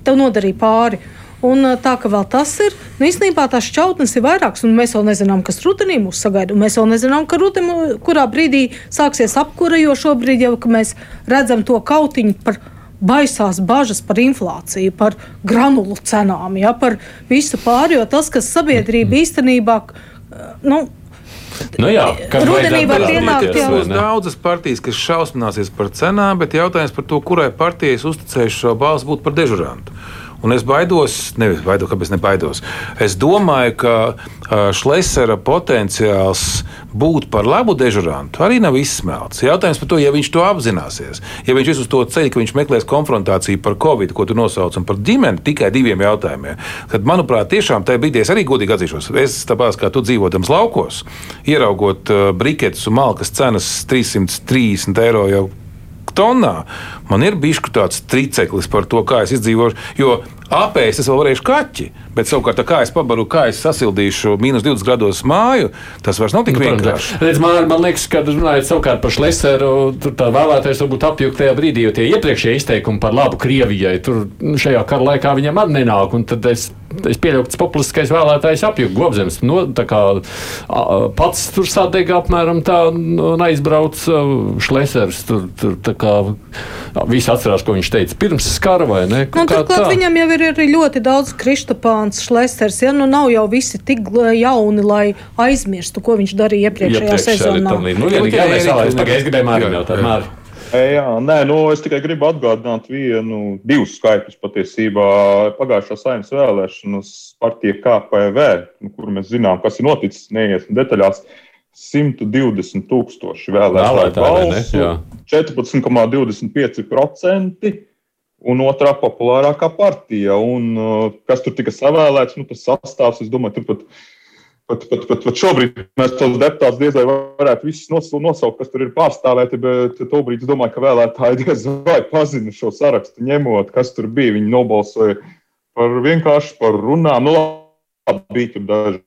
tev nodarīja pāri. Un tā ka vēl tas ir, nu, īstenībā tās šķautnes ir vairākas, un mēs vēl nezinām, kas rudenī mūs sagaida. Mēs vēl nezinām, rudenī, kurā brīdī sāksies apkura, jo šobrīd jau mēs redzam to kautiņu par baisās bažas par inflāciju, par granulu cenām, ja, par visu pārējo. Tas, kas sabiedrība īstenībā. Nu, Nu jā, Rudenī var pienākt jau Būs daudzas partijas, kas šausmināsies par cenām, bet jautājums par to, kurai partijai uzticējuši šo balsu būt par dežurantu. Un es baidos, nevis baidos, kāpēc nebaidos. Es domāju, ka Šlesera potenciāls būt par labu dežurantu arī nav izsmelts. Jautājums par to, ja viņš to apzināsies, ja viņš ir uz to ceļu, ka viņš meklēs konfrontāciju par covid, ko tu nosauc, un par ģimeni tikai diviem jautājumiem, tad, manuprāt, tiešām tajā brīdī es arī godīgi atzīšos. Es tāpēc, kā tu dzīvodams laukos, ieraugot briketus un malkas cenas 330 eiro jau tonnā, man ir bijis tāds triceklis par to, kā es izdzīvošu. Jo apēst es vēl varēšu kaķi, bet savukārt, kā es pabaru, kā es sasildīšu mīnus 20 grados māju, tas vairs nav tik nu, vienkārši. Redz, man, man liekas, ka runājot savukārt par Šleseru, tur tā vēlētājs varbūt apjukt tajā brīdī, jo tie iepriekšējie izteikumi par labu Krievijai, tur šajā kara laikā viņam arī nenāk. Tad es, es pieļauju, ka tas populistiskais vēlētājs apjukt Gobzems. No, kā, pats tur sadega apmēram tā un aizbrauc Šlesers. Tur, tur tā kā visi atcerās, ko viņš teica pirms skara vai ne? Nu, turklāt viņam jau ir arī ļoti daudz Kristopāns, Šlesters. Ja? Nu, nav jau visi tik jauni, lai aizmirstu, ko viņš darīja iepriekšējā sezonā. Nu, vienīgi jāmēs vēlreiz, tagad es gribēju Mārim jautāt. Māri. Jā, nē, nu, es tikai gribu atgādināt vienu, divus skaitļus patiesībā. Pagājušā saimnes vēlēšanas partija KPV, nu, kur mēs zinām, kas ir noticis, neiesim detaļās. 120 tūkstoši vēlētāju balsu, 14,25% un otrā populārākā partija. Un, uh, kas tur tika savēlēts, nu, tas sastāvs, es domāju, tur pat, pat, pat, pat, šobrīd mēs tos deputātus diez vai varētu visus nosaukt, kas tur ir pārstāvēti, bet tobrīd es domāju, ka vēlētāji diez vai pazina šo sarakstu, ņemot, kas tur bija. Viņi nobalsoja par vienkārši par runām. Nu, labi, bija tur daži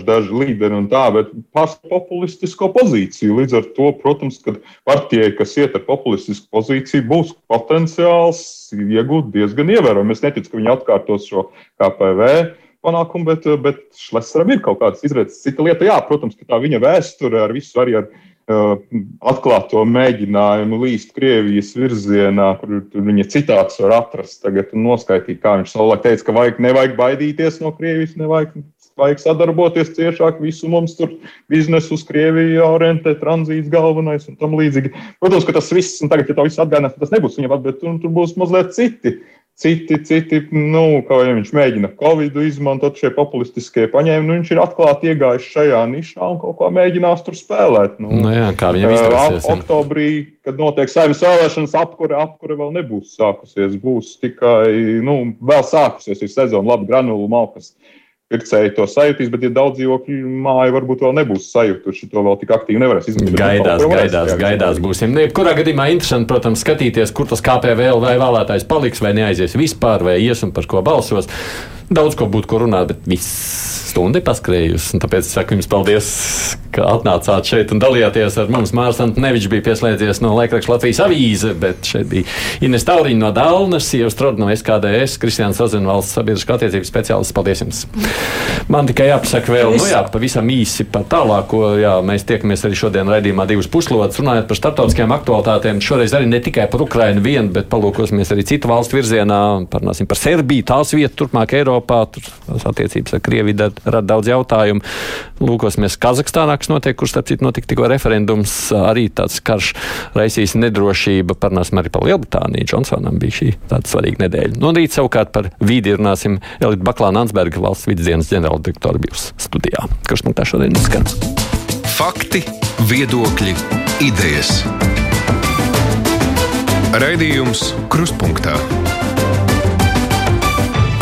daži līderi un tā, bet pārstāv populistisko pozīciju. Līdz ar to, protams, ka partijai, kas iet ar populistisku pozīciju, būs potenciāls iegūt diezgan ievērojami. Es neticu, ka viņi atkārtos šo KPV panākumu, bet, bet Šlesaram ir kaut kādas izredzes. Cita lieta, jā, protams, ka tā viņa vēsture ar visu arī ar uh, atklāto mēģinājumu līst Krievijas virzienā, kur viņa citāts var atrast tagad un noskaidrot, kā viņš savulaik teica, ka vajag, nevajag baidīties no Krievijas, nevajag vajag sadarboties ciešāk, visu mums tur biznesu uz Krieviju orientē, tranzīts galvenais un tam līdzīgi. Protams, ka tas viss, un tagad, ja tā viss atgādinās, tas nebūs viņam, bet tur, tur būs mazliet citi. Citi, citi, nu, kā jau viņš mēģina Covid izmantot, šie populistiskie paņēmieni, nu, viņš ir atklāti iegājis šajā nišā un kaut ko mēģinās tur spēlēt. Nu, nu jā, kā viņam izdosies. Oktobrī, kad notiek saimnes vēlēšanas, apkure, apkure vēl nebūs sākusies. Būs tikai, nu, vēl sākusies ir sezona, labi, granulu malkas pircēji to sajutīs, bet, ja daudz dzīvokļu māju varbūt vēl nebūs sajutuši, to vēl tik aktīvi nevarēs izmantot. Gaidās, gaidās, gaidās būsim. Jebkurā gadījumā interesanti, protams, skatīties, kur tas KPV vai vēlētājs paliks vai neaizies vispār, vai ies un par ko balsos. Daudz ko būtu ko runāt, bet viss stunda ir paskrējusi. Tāpēc es saku jums paldies, ka atnācāt šeit un dalījāties ar mums. Mārs Antnevičs bija pieslēdzies no Laikraksta Latvijas avīze, bet šeit bija Ines Tauriņa no Dalnas, Ievs Trod no SKDS, Kristiāns Sazina valsts sabiedriskā attiecības speciālists. Paldies jums! Man tikai jāpasaka vēl, nu jā, pavisam īsi par tālāko. Jā, mēs tiekamies arī šodien raidījumā divas puslodes, runājot par starptautiskajām aktualitātēm. Šoreiz arī ne tikai par Ukrainu vienu, bet palūkosimies arī citu valstu virzienā. Parunāsim par Serbiju, tās vietu turpmāk Eiropā, tur attiecības ar Krieviju rada daudz jautājumu. Lūkosimies Kazahstānā, kas notiek, kur starp citu notika tikko referendums, arī tāds karš raisīs nedrošība. Parunāsim arī par Lielbritāniju. Džonsonam bija šī tāda svarīga nedēļa. No rīta savukārt par vīdi runāsim Elita Baklāna Ansberga valsts vidas dienas ģenerāldirektora bijus studijā. Kurš man tā šodien skan? Fakti, viedokļi, idejas. Raidījums Krustpunktā